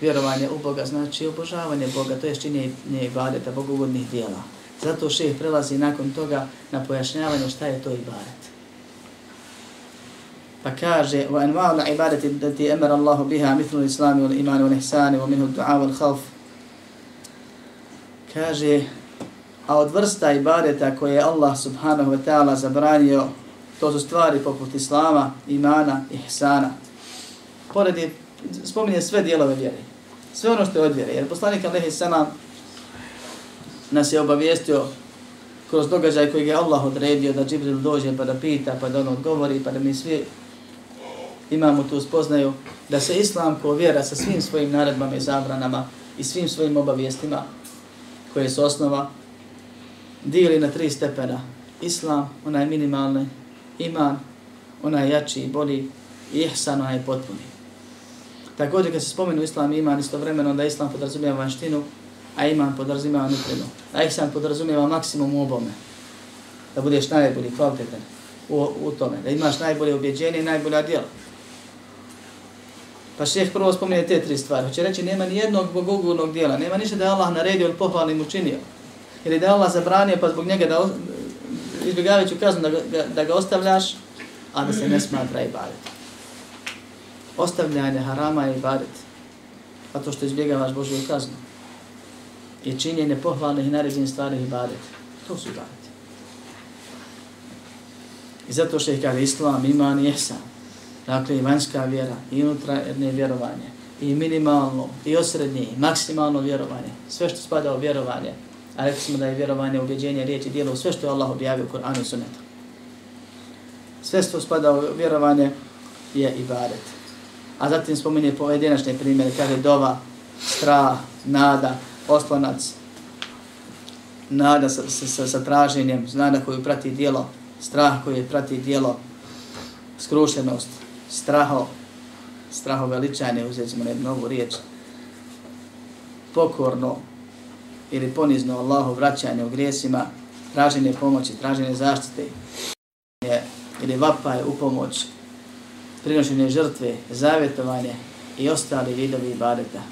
vjerovanje u Boga znači obožavanje Boga, to je činjenje ibadeta, bogovodnih dijela. Zato šeh prelazi nakon toga na pojašnjavanje šta je to ibadet. Pa kaže, wa anwa'u ibadati allati amara Allahu biha mithlu al-islam wal iman wal ihsan wa minhu ad-du'a wal khawf kaže, a od vrsta ibadeta koje je Allah subhanahu wa ta'ala zabranio, to su stvari poput Islama, imana, ihsana. Pored je, spominje sve dijelove vjere. Sve ono što je od vjere. Jer poslanik Alehi Salam nas je obavijestio kroz događaj koji je Allah odredio da Džibril dođe pa da pita, pa da on odgovori, pa da mi svi imamo tu spoznaju da se Islam ko vjera sa svim svojim naredbama i zabranama i svim svojim obavijestima koje su osnova, dijeli na tri stepena. Islam, onaj minimalni, iman, onaj jači i bolji, i ihsan, onaj potpuni. Također kad se spomenu islam i iman, istovremeno da islam podrazumijeva vanštinu, a iman podrazumijeva nutrinu. A ihsan podrazumijeva maksimum u obome. Da budeš najbolji, kvalitetan u, u tome. Da imaš najbolje objeđenje i najbolja djela. Pa šeh prvo spominje te tri stvari. Hoće reći, nema ni jednog bogogurnog dijela, nema ništa da je Allah naredio ili pohvalnim učinio. Ili da je Allah zabranio pa zbog njega da izbjegavajući kaznu da, ga, da ga ostavljaš, a da se ne smatra i badet. Ostavljanje harama je ibadet. A to što izbjegavaš Božju kaznu. I činjenje pohvalnih i naređenih stvari i badet. To su ibadet. I zato što je kada islam, iman i ihsan. Dakle, i vanjska vjera, i unutrajedne vjerovanje, i minimalno, i osrednje, i maksimalno vjerovanje. Sve što spada u vjerovanje. A rekli smo da je vjerovanje, ubjeđenje, riječ i dijelo, sve što je Allah objavio u Koranu i Sunnetu. Sve što spada u vjerovanje je ibadet. A zatim spominje pojedinačne primjere, kaže dova, strah, nada, oslonac, nada sa, sa, sa, sa traženjem, nada koju prati dijelo, strah koji prati dijelo, skrušenost, straho, straho veličanje, uzeti ćemo jednu novu riječ, pokorno ili ponizno Allahu vraćanje u grijesima, traženje pomoći, traženje zaštite, je, ili vapaje u pomoć prinošenje žrtve, zavjetovanje i ostali vidovi ibadeta.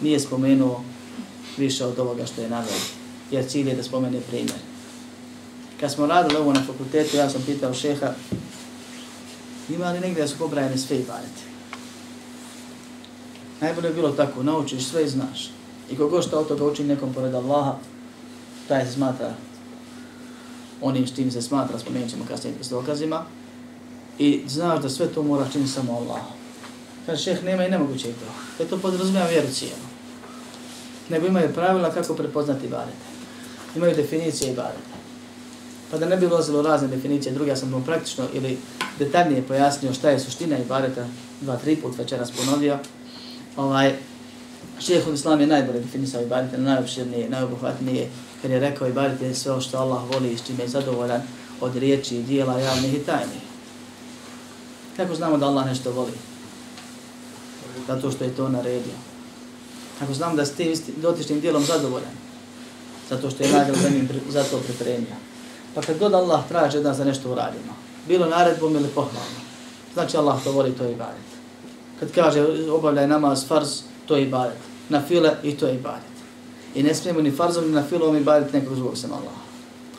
Nije spomenuo više od ovoga što je naveo, jer cilj je da spomene primjer. Kad smo radili ovo na fakultetu, ja sam pitao šeha, ima li negdje da su pobrajene sve ibadete? Najbolje je bilo tako, naučiš sve i znaš. I kogo što od toga učini nekom pored Allaha, taj se smatra onim što im se smatra, spomenut ćemo kasnije s dokazima, i znaš da sve to moraš činiti samo Allah. Kaže, šeh, nema i nemoguće to. Jer to podrazumijeva vjeru cijelu. Nego imaju pravila kako prepoznati ibadete. Imaju definicije ibadete. Pa da ne bi ulazilo razne definicije, druge ja sam to praktično ili detaljnije pojasnio šta je suština ibadeta, dva, tri put večeras ponovio. Ovaj, šeheh Islam je najbolje definisao ibadete, najopširnije, najobuhvatnije, kad je rekao ibadete je sve ono što Allah voli i s čime je zadovoljan od riječi i dijela javnih i tajnih. Kako znamo da Allah nešto voli? Zato što je to naredio. Kako znamo da ste dotičnim dijelom zadovoljan? Zato što je nagrad za njim zato pripremio. Pa kad god Allah traži da za nešto uradimo, bilo naredbom ili pohvalno, znači Allah to voli, to je ibadet. Kad kaže obavljaj namaz, farz, to je ibadet. Na file i to je ibadet. I ne smijemo ni farzom ni na filom ibadet nekog drugog sem Allah.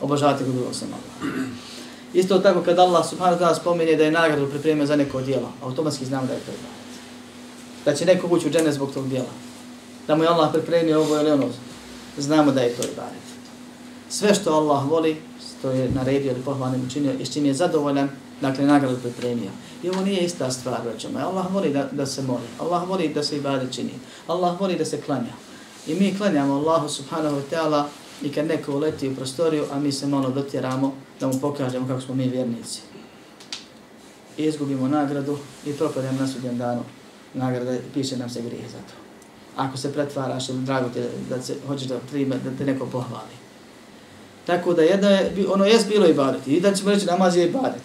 Obožavati kod drugog sem Allah. Isto tako kad Allah subhanahu ta'ala spominje da je nagradu pripremio za neko djelo, automatski znamo da je to ibadet. Da će neko ući u džene zbog tog djela. Da mu je Allah pripremio ovo ili ono, znamo da je to ibadet. Sve što Allah voli, što je naredio ili pohvalnim učinio i s čim je zadovoljan, dakle nagradu pripremio. I ovo nije ista stvar, rećemo. Allah voli da, da se moli. Allah voli da se ibadet čini. Allah voli da se klanja. I mi klanjamo Allahu subhanahu wa ta'ala i kad neko uleti u prostoriju, a mi se malo dotjeramo da mu pokažemo kako smo mi vjernici. I izgubimo nagradu i propademo na sudjem danu. Nagrada piše nam se grije za to. Ako se pretvaraš ili drago te da se hoćeš da prime, da te neko pohvali. Tako da jedno je, ono je bilo ibadet. I da ćemo reći namaz je ibadet.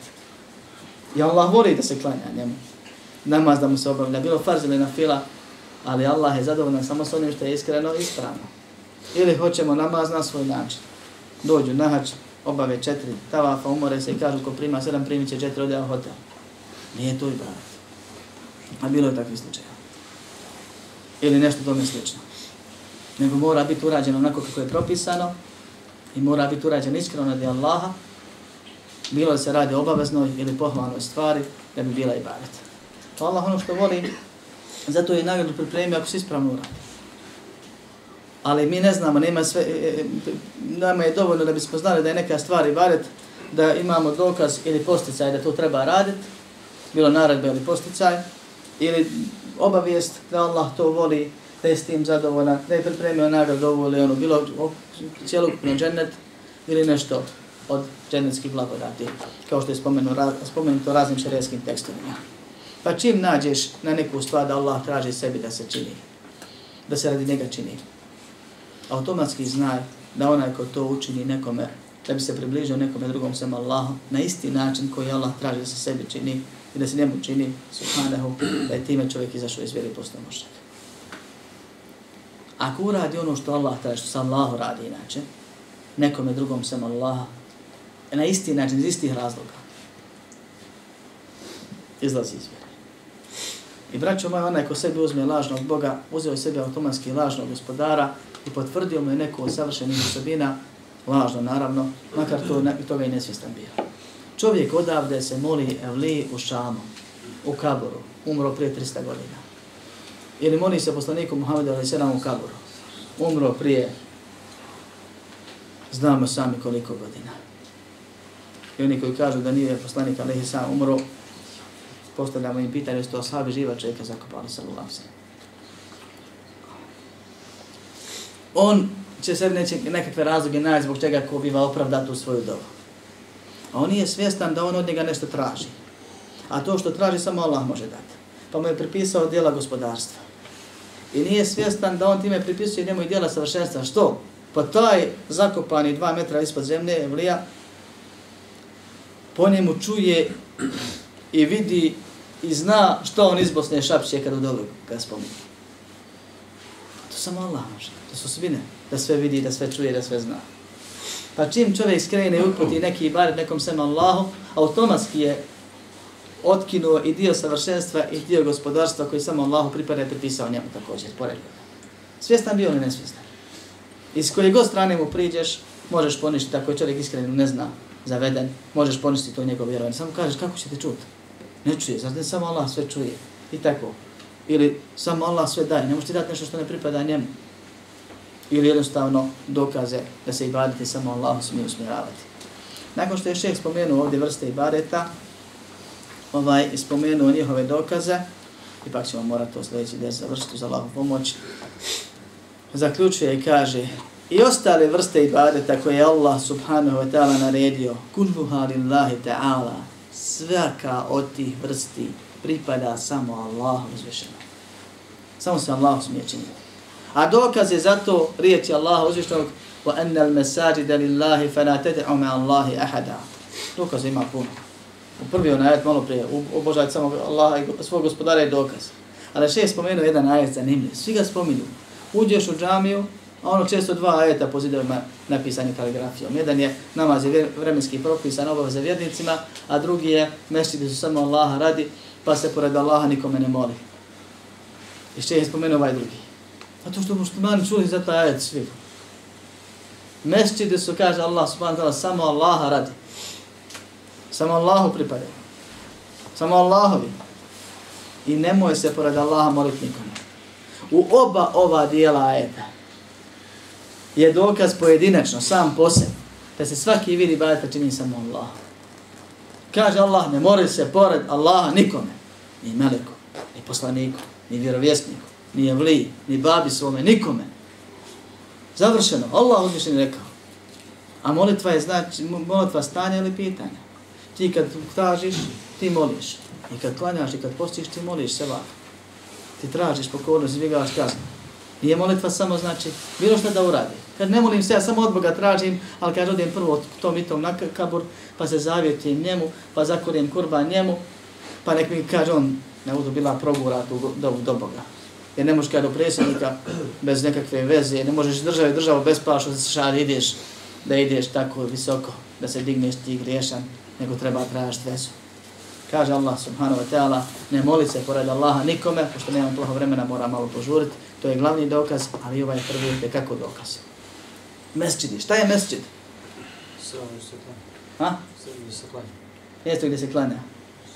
I Allah voli da se klanja njemu. Namaz da mu se obavlja. Bilo farz ili na fila, ali Allah je zadovoljan samo s onim što je iskreno i ispravno. Ili hoćemo namaz na svoj način. Dođu na hač, obave četiri tavafa, umore se i kažu ko prima sedam, primit će četiri, ode u hotel. Nije to ibadet. A bilo je takvi slučaj. Ili nešto tome slično. Nego mora biti urađeno onako kako je propisano i mora biti urađen iskreno radi Allaha, bilo da se radi obaveznoj ili pohvalnoj stvari, da bi bila ibadet. Pa Allah ono što voli, zato je nagradu pripremio ako se ispravno uradi. Ali mi ne znamo, nema sve, e, e, nama je dovoljno da bismo znali da je neka stvar ibadet, da imamo dokaz ili posticaj da to treba raditi, bilo naredbe ili posticaj, ili obavijest da Allah to voli, da je s tim zadovoljan, da je pripremio nagradu ovo ili ono, bilo cijelokupno džennet ili nešto od džennetskih blagodati, kao što je spomenuto, spomenuto raznim šarijskim tekstovima. Pa čim nađeš na neku stvar da Allah traži sebi da se čini, da se radi njega čini, automatski znaj da onaj ko to učini nekome, da bi se približio nekome drugom sem Allahom, na isti način koji Allah traži da se sebi čini i da se njemu čini, subhanahu, da je time čovjek izašao iz vjeri i postao mušak. Ako uradi ono što Allah traži, što sam Allah radi inače, nekome drugom sem Allah, na isti način, iz istih razloga, izlazi iz vjere. I braćo moja, onaj ko sebi uzme lažnog Boga, uzeo sebi automatski lažnog gospodara i potvrdio mu je neko od savršenih osobina, lažno naravno, makar to, ne, toga i nesvjestan bio. Čovjek odavde se moli Evli u Šamu, u Kaboru, umro prije 300 godina. Ili moli se poslaniku Muhammedu ali sedam u kaburu. umro prije, znamo sami koliko godina. I oni koji kažu da nije poslanik ali sam umro, postavljamo im pitanje, što ashabi živa čovjeka zakopali sa lulavse. On će sebi neće nekakve razloge naći zbog čega ko biva opravdati u svoju dobu. A on nije svjestan da on od njega nešto traži. A to što traži samo Allah može dati. Pa mu je pripisao dijela gospodarstva. I nije svjestan da on time pripisuje njemu i dijela savršenstva. Što? Pa taj zakopani dva metra ispod zemlje, Evlija, po njemu čuje i vidi i zna što on iz Bosne šapće kada u dobu ga spominje. Pa to samo Allah može. To su svine. Da sve vidi, da sve čuje, da sve zna. Pa čim čovjek skrene i uputi neki ibadet nekom sem Allahu, automatski je otkinuo i dio savršenstva i dio gospodarstva koji samo Allahu pripada i pripisao njemu također, pored Svjestan bio ili nesvjestan? Iz koje god strane mu priđeš, možeš poništiti, ako je čovjek iskreno ne zna, zaveden, možeš poništiti to njegov vjerovanje. Samo kažeš kako ćete čuti? Ne čuje, znači samo Allah sve čuje. I tako. Ili samo Allah sve daje, ne možeš ti dati nešto što ne pripada njemu. Ili jednostavno dokaze da se ibadete samo Allah smije usmjeravati. Nakon što je šeh spomenuo ovdje vrste ibadeta, ovaj, spomenuo njihove dokaze, ipak ćemo morati to sljedeći des završiti za Allahu pomoć, zaključuje i kaže i ostale vrste ibadeta koje je Allah subhanahu wa ta'ala naredio, kulluha lillahi ta'ala, svaka od tih vrsti pripada samo Allahu uzvišeno. Samo se Allah smije činiti. A dokaz je zato riječi Allaha uzvišenog وَأَنَّ الْمَسَاجِدَ لِلَّهِ فَلَا تَدْعُ مَا اللَّهِ أَحَدًا Dokaz ima puno. U prvi on ajet malo prije, obožajte samo Allaha i svog gospodara je dokaz. Ali še je spomenuo jedan ajet zanimljiv. Svi ga spominu. Uđeš u džamiju, a ono često dva ajeta po zidovima napisani kaligrafijom. Jedan je namaz je vremenski propisan obaveza vjernicima, a drugi je mešćidi su samo Allaha radi, pa se pored Allaha nikome ne moli. I še je spomenuo ovaj drugi. Zato što muslimani čuli za taj ajet svi. Mešćidi su, kaže Allah subhanahu wa ta'ala, samo Allaha radi. Samo Allahu pripadaju. Samo Allahovi. I nemoj se pored Allaha moliti nikome. U oba ova dijela ajeta je dokaz pojedinačno, sam po sebi, da se svaki vidi badeta čini samo Allah. Kaže Allah, ne mori se pored Allaha nikome. Ni meleku, ni poslaniku, ni vjerovjesniku, ni evli, ni babi svome, nikome. Završeno. Allah uzvišen rekao. A molitva je znači, molitva stanja ili pitanja. Ti kad tražiš, ti moliš. I kad klanjaš i kad postiš, ti moliš se vah. Ti tražiš pokornost, izbjegavaš kaznu. Nije molitva samo znači bilo što da uradi. Kad ne molim se, ja samo od Boga tražim, ali kad odim prvo tom i tom na kabur, pa se zavjetim njemu, pa zakorijem kurba njemu, pa nek mi kaže on, ne budu bila progura tu do, do Boga. Jer ne možeš kada do predsjednika bez nekakve veze, ne možeš države državu bez plašu da se šar ideš, da ideš tako visoko, da se digneš ti griješan, nego treba tražiti vezu. Kaže Allah subhanahu wa ta'ala, ne moli se pored Allaha nikome, pošto nemam plaho vremena, mora malo požuriti. To je glavni dokaz, ali ovaj prvi je kako dokaz. Mesčidi, šta je mesčid? Sve gdje se klanja. Ha? Sve gdje se klanja. Mjesto gdje se klanja.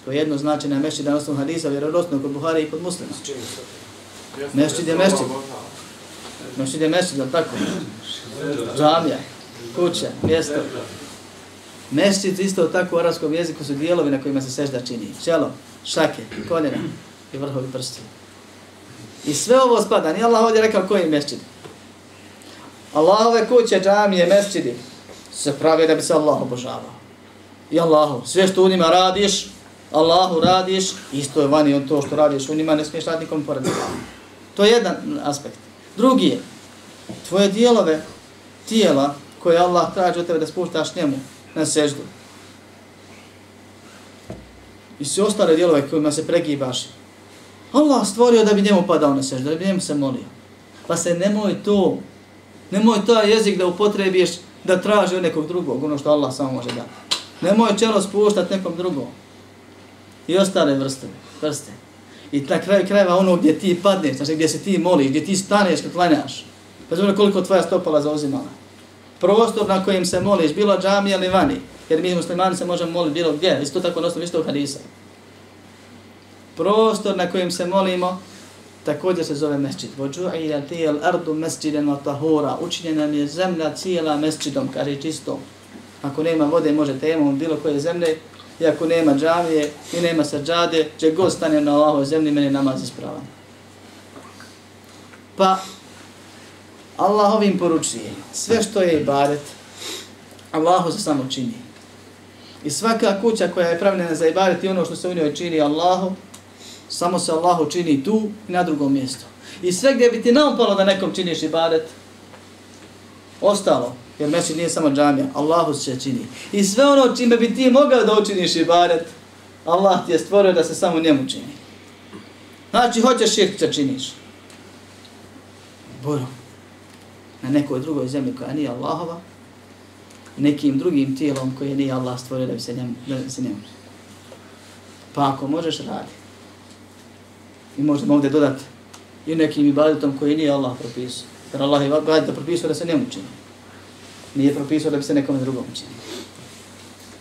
To je jedno znači na mesčid, na osnovu hadisa, vjerodostno kod Buhari i kod muslima. S čim se? Mesčid je mesčid. Mesčid je mesčid, je tako? Džamija, kuća, mjesto. Mešćit isto tako u arabskom jeziku su dijelovi na kojima se sežda čini. Čelo, šake, koljena i vrhovi prsti. I sve ovo spada. Nije Allah ovdje rekao koji mesčid. Allahove kuće, džamije, mešćidi se pravi da bi se Allah obožavao. I Allahu, sve što u njima radiš, Allahu radiš, isto je vani on to što radiš u njima, ne smiješ raditi nikom pored To je jedan aspekt. Drugi je, tvoje dijelove, tijela koje Allah traži od tebe da spuštaš njemu na seždu. I sve ostale dijelove kojima se pregibaš, Allah stvorio da bi njemu padao na seždu, da bi njemu se molio. Pa se nemoj to Nemoj taj jezik da upotrebiš da traži od nekog drugog, ono što Allah samo može dati. Nemoj čelo spuštati nekom drugom. I ostale vrste, vrste. I na kraju krajeva ono gdje ti padneš, znači gdje se ti moliš, gdje ti staneš kad klanjaš. Pa znači koliko tvoja stopala zauzimala. Prostor na kojem se moliš, bilo džamija ili vani. Jer mi muslimani se možemo moliti bilo gdje. Isto tako na osnovu istog hadisa. Prostor na kojem se molimo, također se zove mesčid. Vođu'ila tijel ardu mesčiden wa tahura. Učinjena mi je zemlja cijela mesčidom, kaže čisto. Ako nema vode, može temom bilo koje zemlje. I ako nema džavije i nema srđade, će god stane na ovoj zemlji, meni namaz ispravan. Pa, Allah ovim poručuje, sve što je ibadet, Allahu se samo čini. I svaka kuća koja je pravljena za ibadet i ono što se u njoj čini Allahu, Samo se Allahu čini tu i na drugom mjestu. I sve gdje bi ti naopalo da nekom činiš ibadet, ostalo, jer mesi nije samo džamija, Allahu se čini. I sve ono čime bi ti mogao da učiniš ibadet, Allah ti je stvorio da se samo njemu čini. Znači, hoćeš širk će činiš. Boro. Na nekoj drugoj zemlji koja nije Allahova, nekim drugim tijelom koje nije Allah stvorio da bi se njemu, da se njemu Pa ako možeš, radi. I možemo ovdje dodati i nekim ibadetom koji nije Allah propisao. Jer Allah je ibadet propisao da se njemu učini. Nije propisao da bi se nekom drugom čini.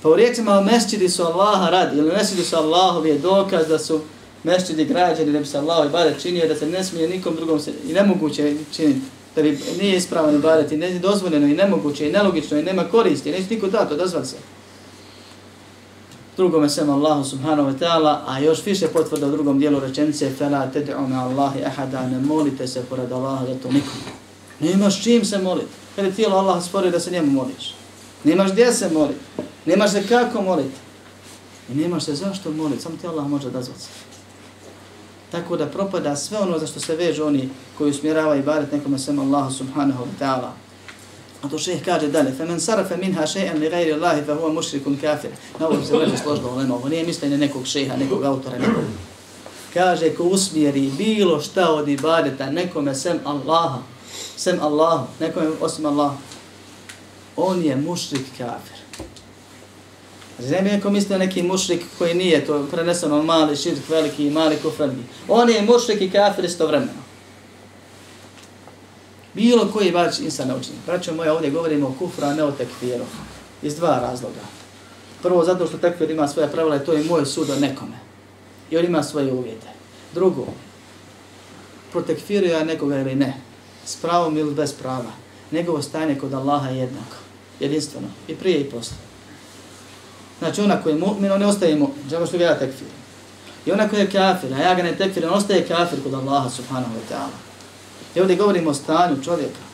Pa u riječima mesčidi su Allaha radi, ili mesčidi su Allahovi je dokaz da su mesčidi građani da bi se Allah ibadet činio, da se ne smije nikom drugom se, i nemoguće činiti, da bi nije ispravan ibadet i ne dozvoljeno i nemoguće i nelogično i nema koristi, neće niko dato, dozval se. Drugome sem Allahu subhanahu wa ta'ala, a još više potvrda u drugom dijelu rečenice, فَلَا تَدْعُ مَا اللَّهِ أَحَدًا Ne molite se pored Allaha da to nikom. Nemaš čim se moliti. Kada tijelo Allah spori da se njemu moliš. Nemaš gdje se moliti. Nemaš se kako moliti. I nemaš se zašto moliti. Samo ti Allah može dazvati se. Tako da propada sve ono za što se vežu oni koji usmjeravaju baret nekome sem Allahu subhanahu wa ta'ala. A to šeheh kaže dalje, فَمَنْ سَرَفَ مِنْهَا شَيْئًا لِغَيْرِ اللَّهِ فَهُوَ مُشْرِكٌ كَافِرٌ Na ovo se leže složno u lema, ovo nije mišljenje nekog šeha, nekog autora, nekog. Kaže, ko usmjeri bilo šta od ibadeta nekome sem Allaha, sem Allahu, nekome osim Allaha, on je mušrik kafir. Znači, ne bi neko mislio neki mušrik koji nije, to preneseno mali širk, veliki i mali kufrani. On je mušrik i kafir istovremeno. Bilo koji bač insan naučni. Braćo moja, ovdje govorimo o kufru, a ne o tekfiru. Iz dva razloga. Prvo, zato što tekfir ima svoje pravila i to je moj sud o nekome. I on ima svoje uvjete. Drugo, protekfiruje ja nekoga ili ne, s pravom ili bez prava. Njegovo stanje kod Allaha je jednako, jedinstveno, i prije i posle. Znači, ona koji je mu'min, on ne ostaje mu'min, džaba što ga ja tekfir. I ona koji je kafir, a ja ga ne tekfir, on ostaje kafir kod Allaha subhanahu wa ta'ala. I ovdje govorimo o stanju čovjeka.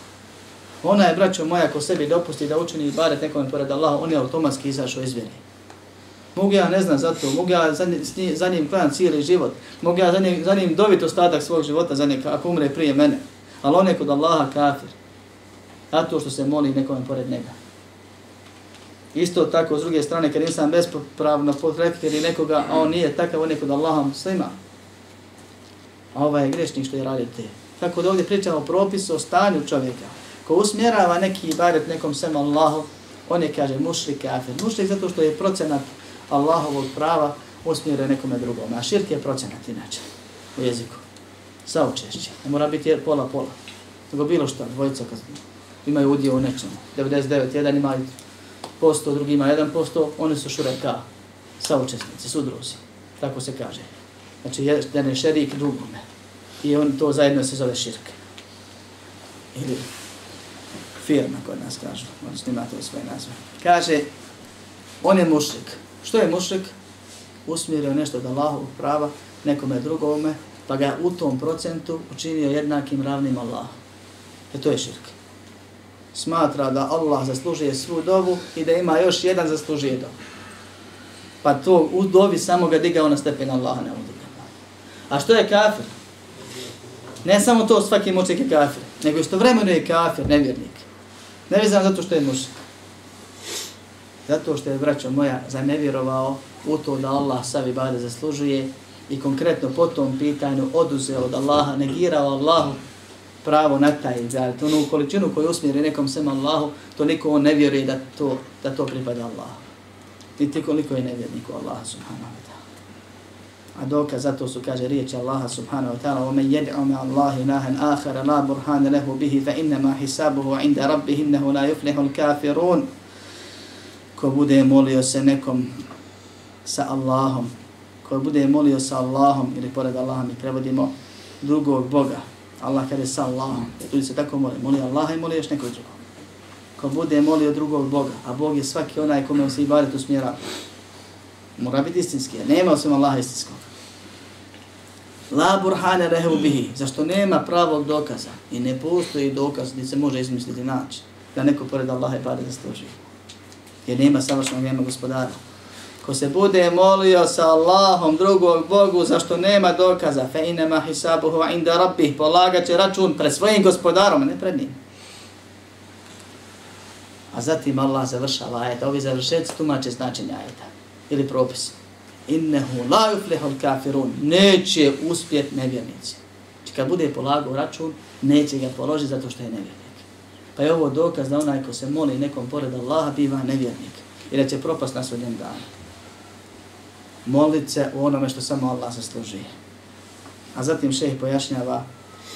Ona je, braćo moja, ko sebi dopusti da učini i baret nekome pored Allaha, on je automatski izašao iz vjeri. Mogu ja ne znam za to, mogu ja za, za njim klan cijeli život, mogu ja za njim, za njim dobiti ostatak svog života za njeg, ako umre prije mene. Ali on je kod Allaha kafir. Zato što se moli nekome pored njega. Isto tako, s druge strane, kad insan bespravno potrekviri nekoga, a on nije takav, on je kod Allaha muslima. A ovaj je grešnik što je radio te. Tako da ovdje pričamo o propisu, o stanju čovjeka. Ko usmjerava neki ibadet nekom sem Allahu, on je, kaže, mušrik kafir. Mušrik zato što je procenat Allahovog prava usmjere nekome drugome. A širk je procenat inače u jeziku. Saučešće. Ne mora biti pola-pola. Nego bilo što, dvojica kad imaju udio u nečemu. 99, jedan ima posto, drugi 1%, oni su šureka. saučesnici, sudruzi. Tako se kaže. Znači, jedan je šerik drugome i on to zajedno se zove širke. Ili firma kod nas kažu, on imate u svoje nazve. Kaže, on je mušrik. Što je mušrik? Usmjerio nešto od Allahovog prava nekome drugome, pa ga u tom procentu učinio jednakim ravnim Allahu. E to je širk. Smatra da Allah zaslužuje svu dovu i da ima još jedan zaslužuje dovu. Pa to u dovi samo ga digao na stepen Allaha ne A što je kafir? Ne samo to svaki mučnik je kafir, nego isto vremeno je kafir, nevjernik. Ne zato što je mušik. Zato što je, braćo moja, zanevjerovao u to da Allah sav ibade zaslužuje i konkretno po tom pitanju oduzeo od Allaha, negirao Allahu pravo na taj izad. To u količinu koju usmjeri nekom sem Allahu, to niko on ne vjeruje da to, da to pripada Allahu. Niti koliko je nevjernik u Allaha subhanahu wa ta'ala. A dokaz zato su, kaže, riječi Allaha subhanahu wa ta'ala وَمَنْ يَدْعُ مَا اللَّهِ نَهًا آخَرَ لَا بُرْحَانَ لَهُ بِهِ فَإِنَّمَا حِسَابُهُ عِنْدَ رَبِّهِ إِنَّهُ لَا يُفْلِحُ الْكَافِرُونَ Ko bude molio se nekom sa Allahom, ko bude molio sa Allahom, ili pored Allaha mi prevodimo drugog Boga, Allah kada je sa Allahom, ljudi se tako moli, moli Allaha i moli još nekog drugog. Ko bude molio drugog Boga, a Bog je svaki onaj kome se i usmjera, mora biti istinski, nema osim Allaha istinskog. La burhane rehu bihi, zašto nema pravog dokaza i ne postoji dokaz gdje se može izmisliti naći da neko pored Allaha i pare zasluži. Jer nema savršenog nema gospodara. Ko se bude molio sa Allahom drugog Bogu zašto nema dokaza, fe inema hisabuhu inda rabbih, polagat će račun pred svojim gospodarom, ne pred njim. A zatim Allah završava ajeta, ovi završeci tumače značenje ajeta ili propisi innehu la yuflihul kafirun, neće uspjet nevjernici. Znači kad bude polagao račun, neće ga položiti zato što je nevjernik. Pa je ovo dokaz da onaj ko se moli nekom pored Allaha biva nevjernik. I da će propast na sudnjem danu molit se u onome što samo Allah zaslužuje. A zatim šejh pojašnjava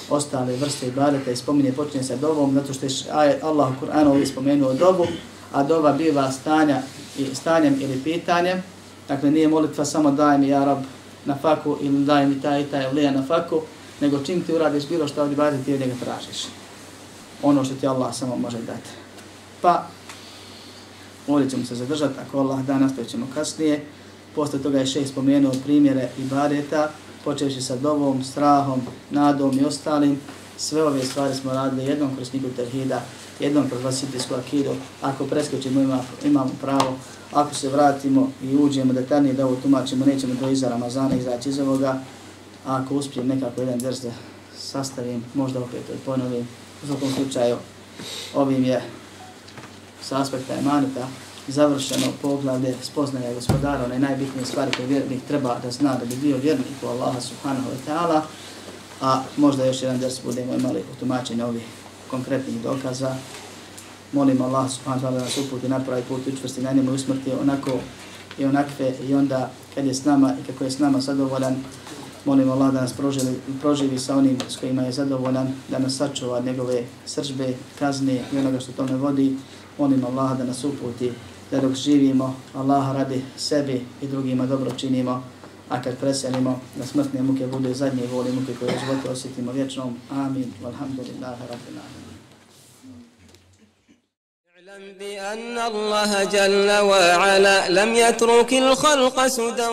ostale vrste ibadeta i spominje počinje sa dovom, zato što je Allah u Kur'anu spomenuo dobu, a dova biva stanja, i stanjem ili pitanjem. Dakle, nije molitva samo daj mi ja rab na faku ili daj mi taj i taj lija na faku, nego čim ti uradiš bilo što ovdje ibadeta ti od njega tražiš. Ono što ti Allah samo može dati. Pa, ovdje ćemo se zadržati, ako Allah da, nastavit ćemo kasnije. Posle toga je šeh spomenuo primjere ibadeta, počeši sa dovom, strahom, nadom i ostalim. Sve ove stvari smo radili jednom kroz knjigu Terhida, jednom kroz vasitijsku akidu. Ako preskočimo ima, imamo pravo, ako se vratimo i uđemo detaljnije da ovo tumačimo, nećemo do iza Ramazana izaći iz ovoga. A ako uspijem nekako jedan drz da sastavim, možda opet ponovim. U svakom slučaju, ovim je sa aspekta emanita završeno poglavlje spoznaja gospodara, one najbitnije stvari koje vjernik treba da zna da bi bio vjernik u Allaha subhanahu wa ta'ala, a možda još jedan ders budemo imali u tumačenju ovih konkretnih dokaza. Molim Allah subhanahu wa ta'ala da nas uputi na pravi put učvrsti na njemu usmrti onako i onakve i onda kad je s nama i kako je s nama zadovoljan, molim Allah da nas proživi, proživi sa onim s kojima je zadovoljan, da nas sačuva njegove sržbe, kazne i onoga što tome vodi. Molim Allah da nas uputi da dok živimo, Allah radi sebi i drugima dobro činimo, a kad preselimo, da smrtne muke budu zadnje voli muke koje u životu osjetimo vječnom. Amin. Walhamdulillahi rabbil. بأن الله جل وعلا لم يترك الخلق سدى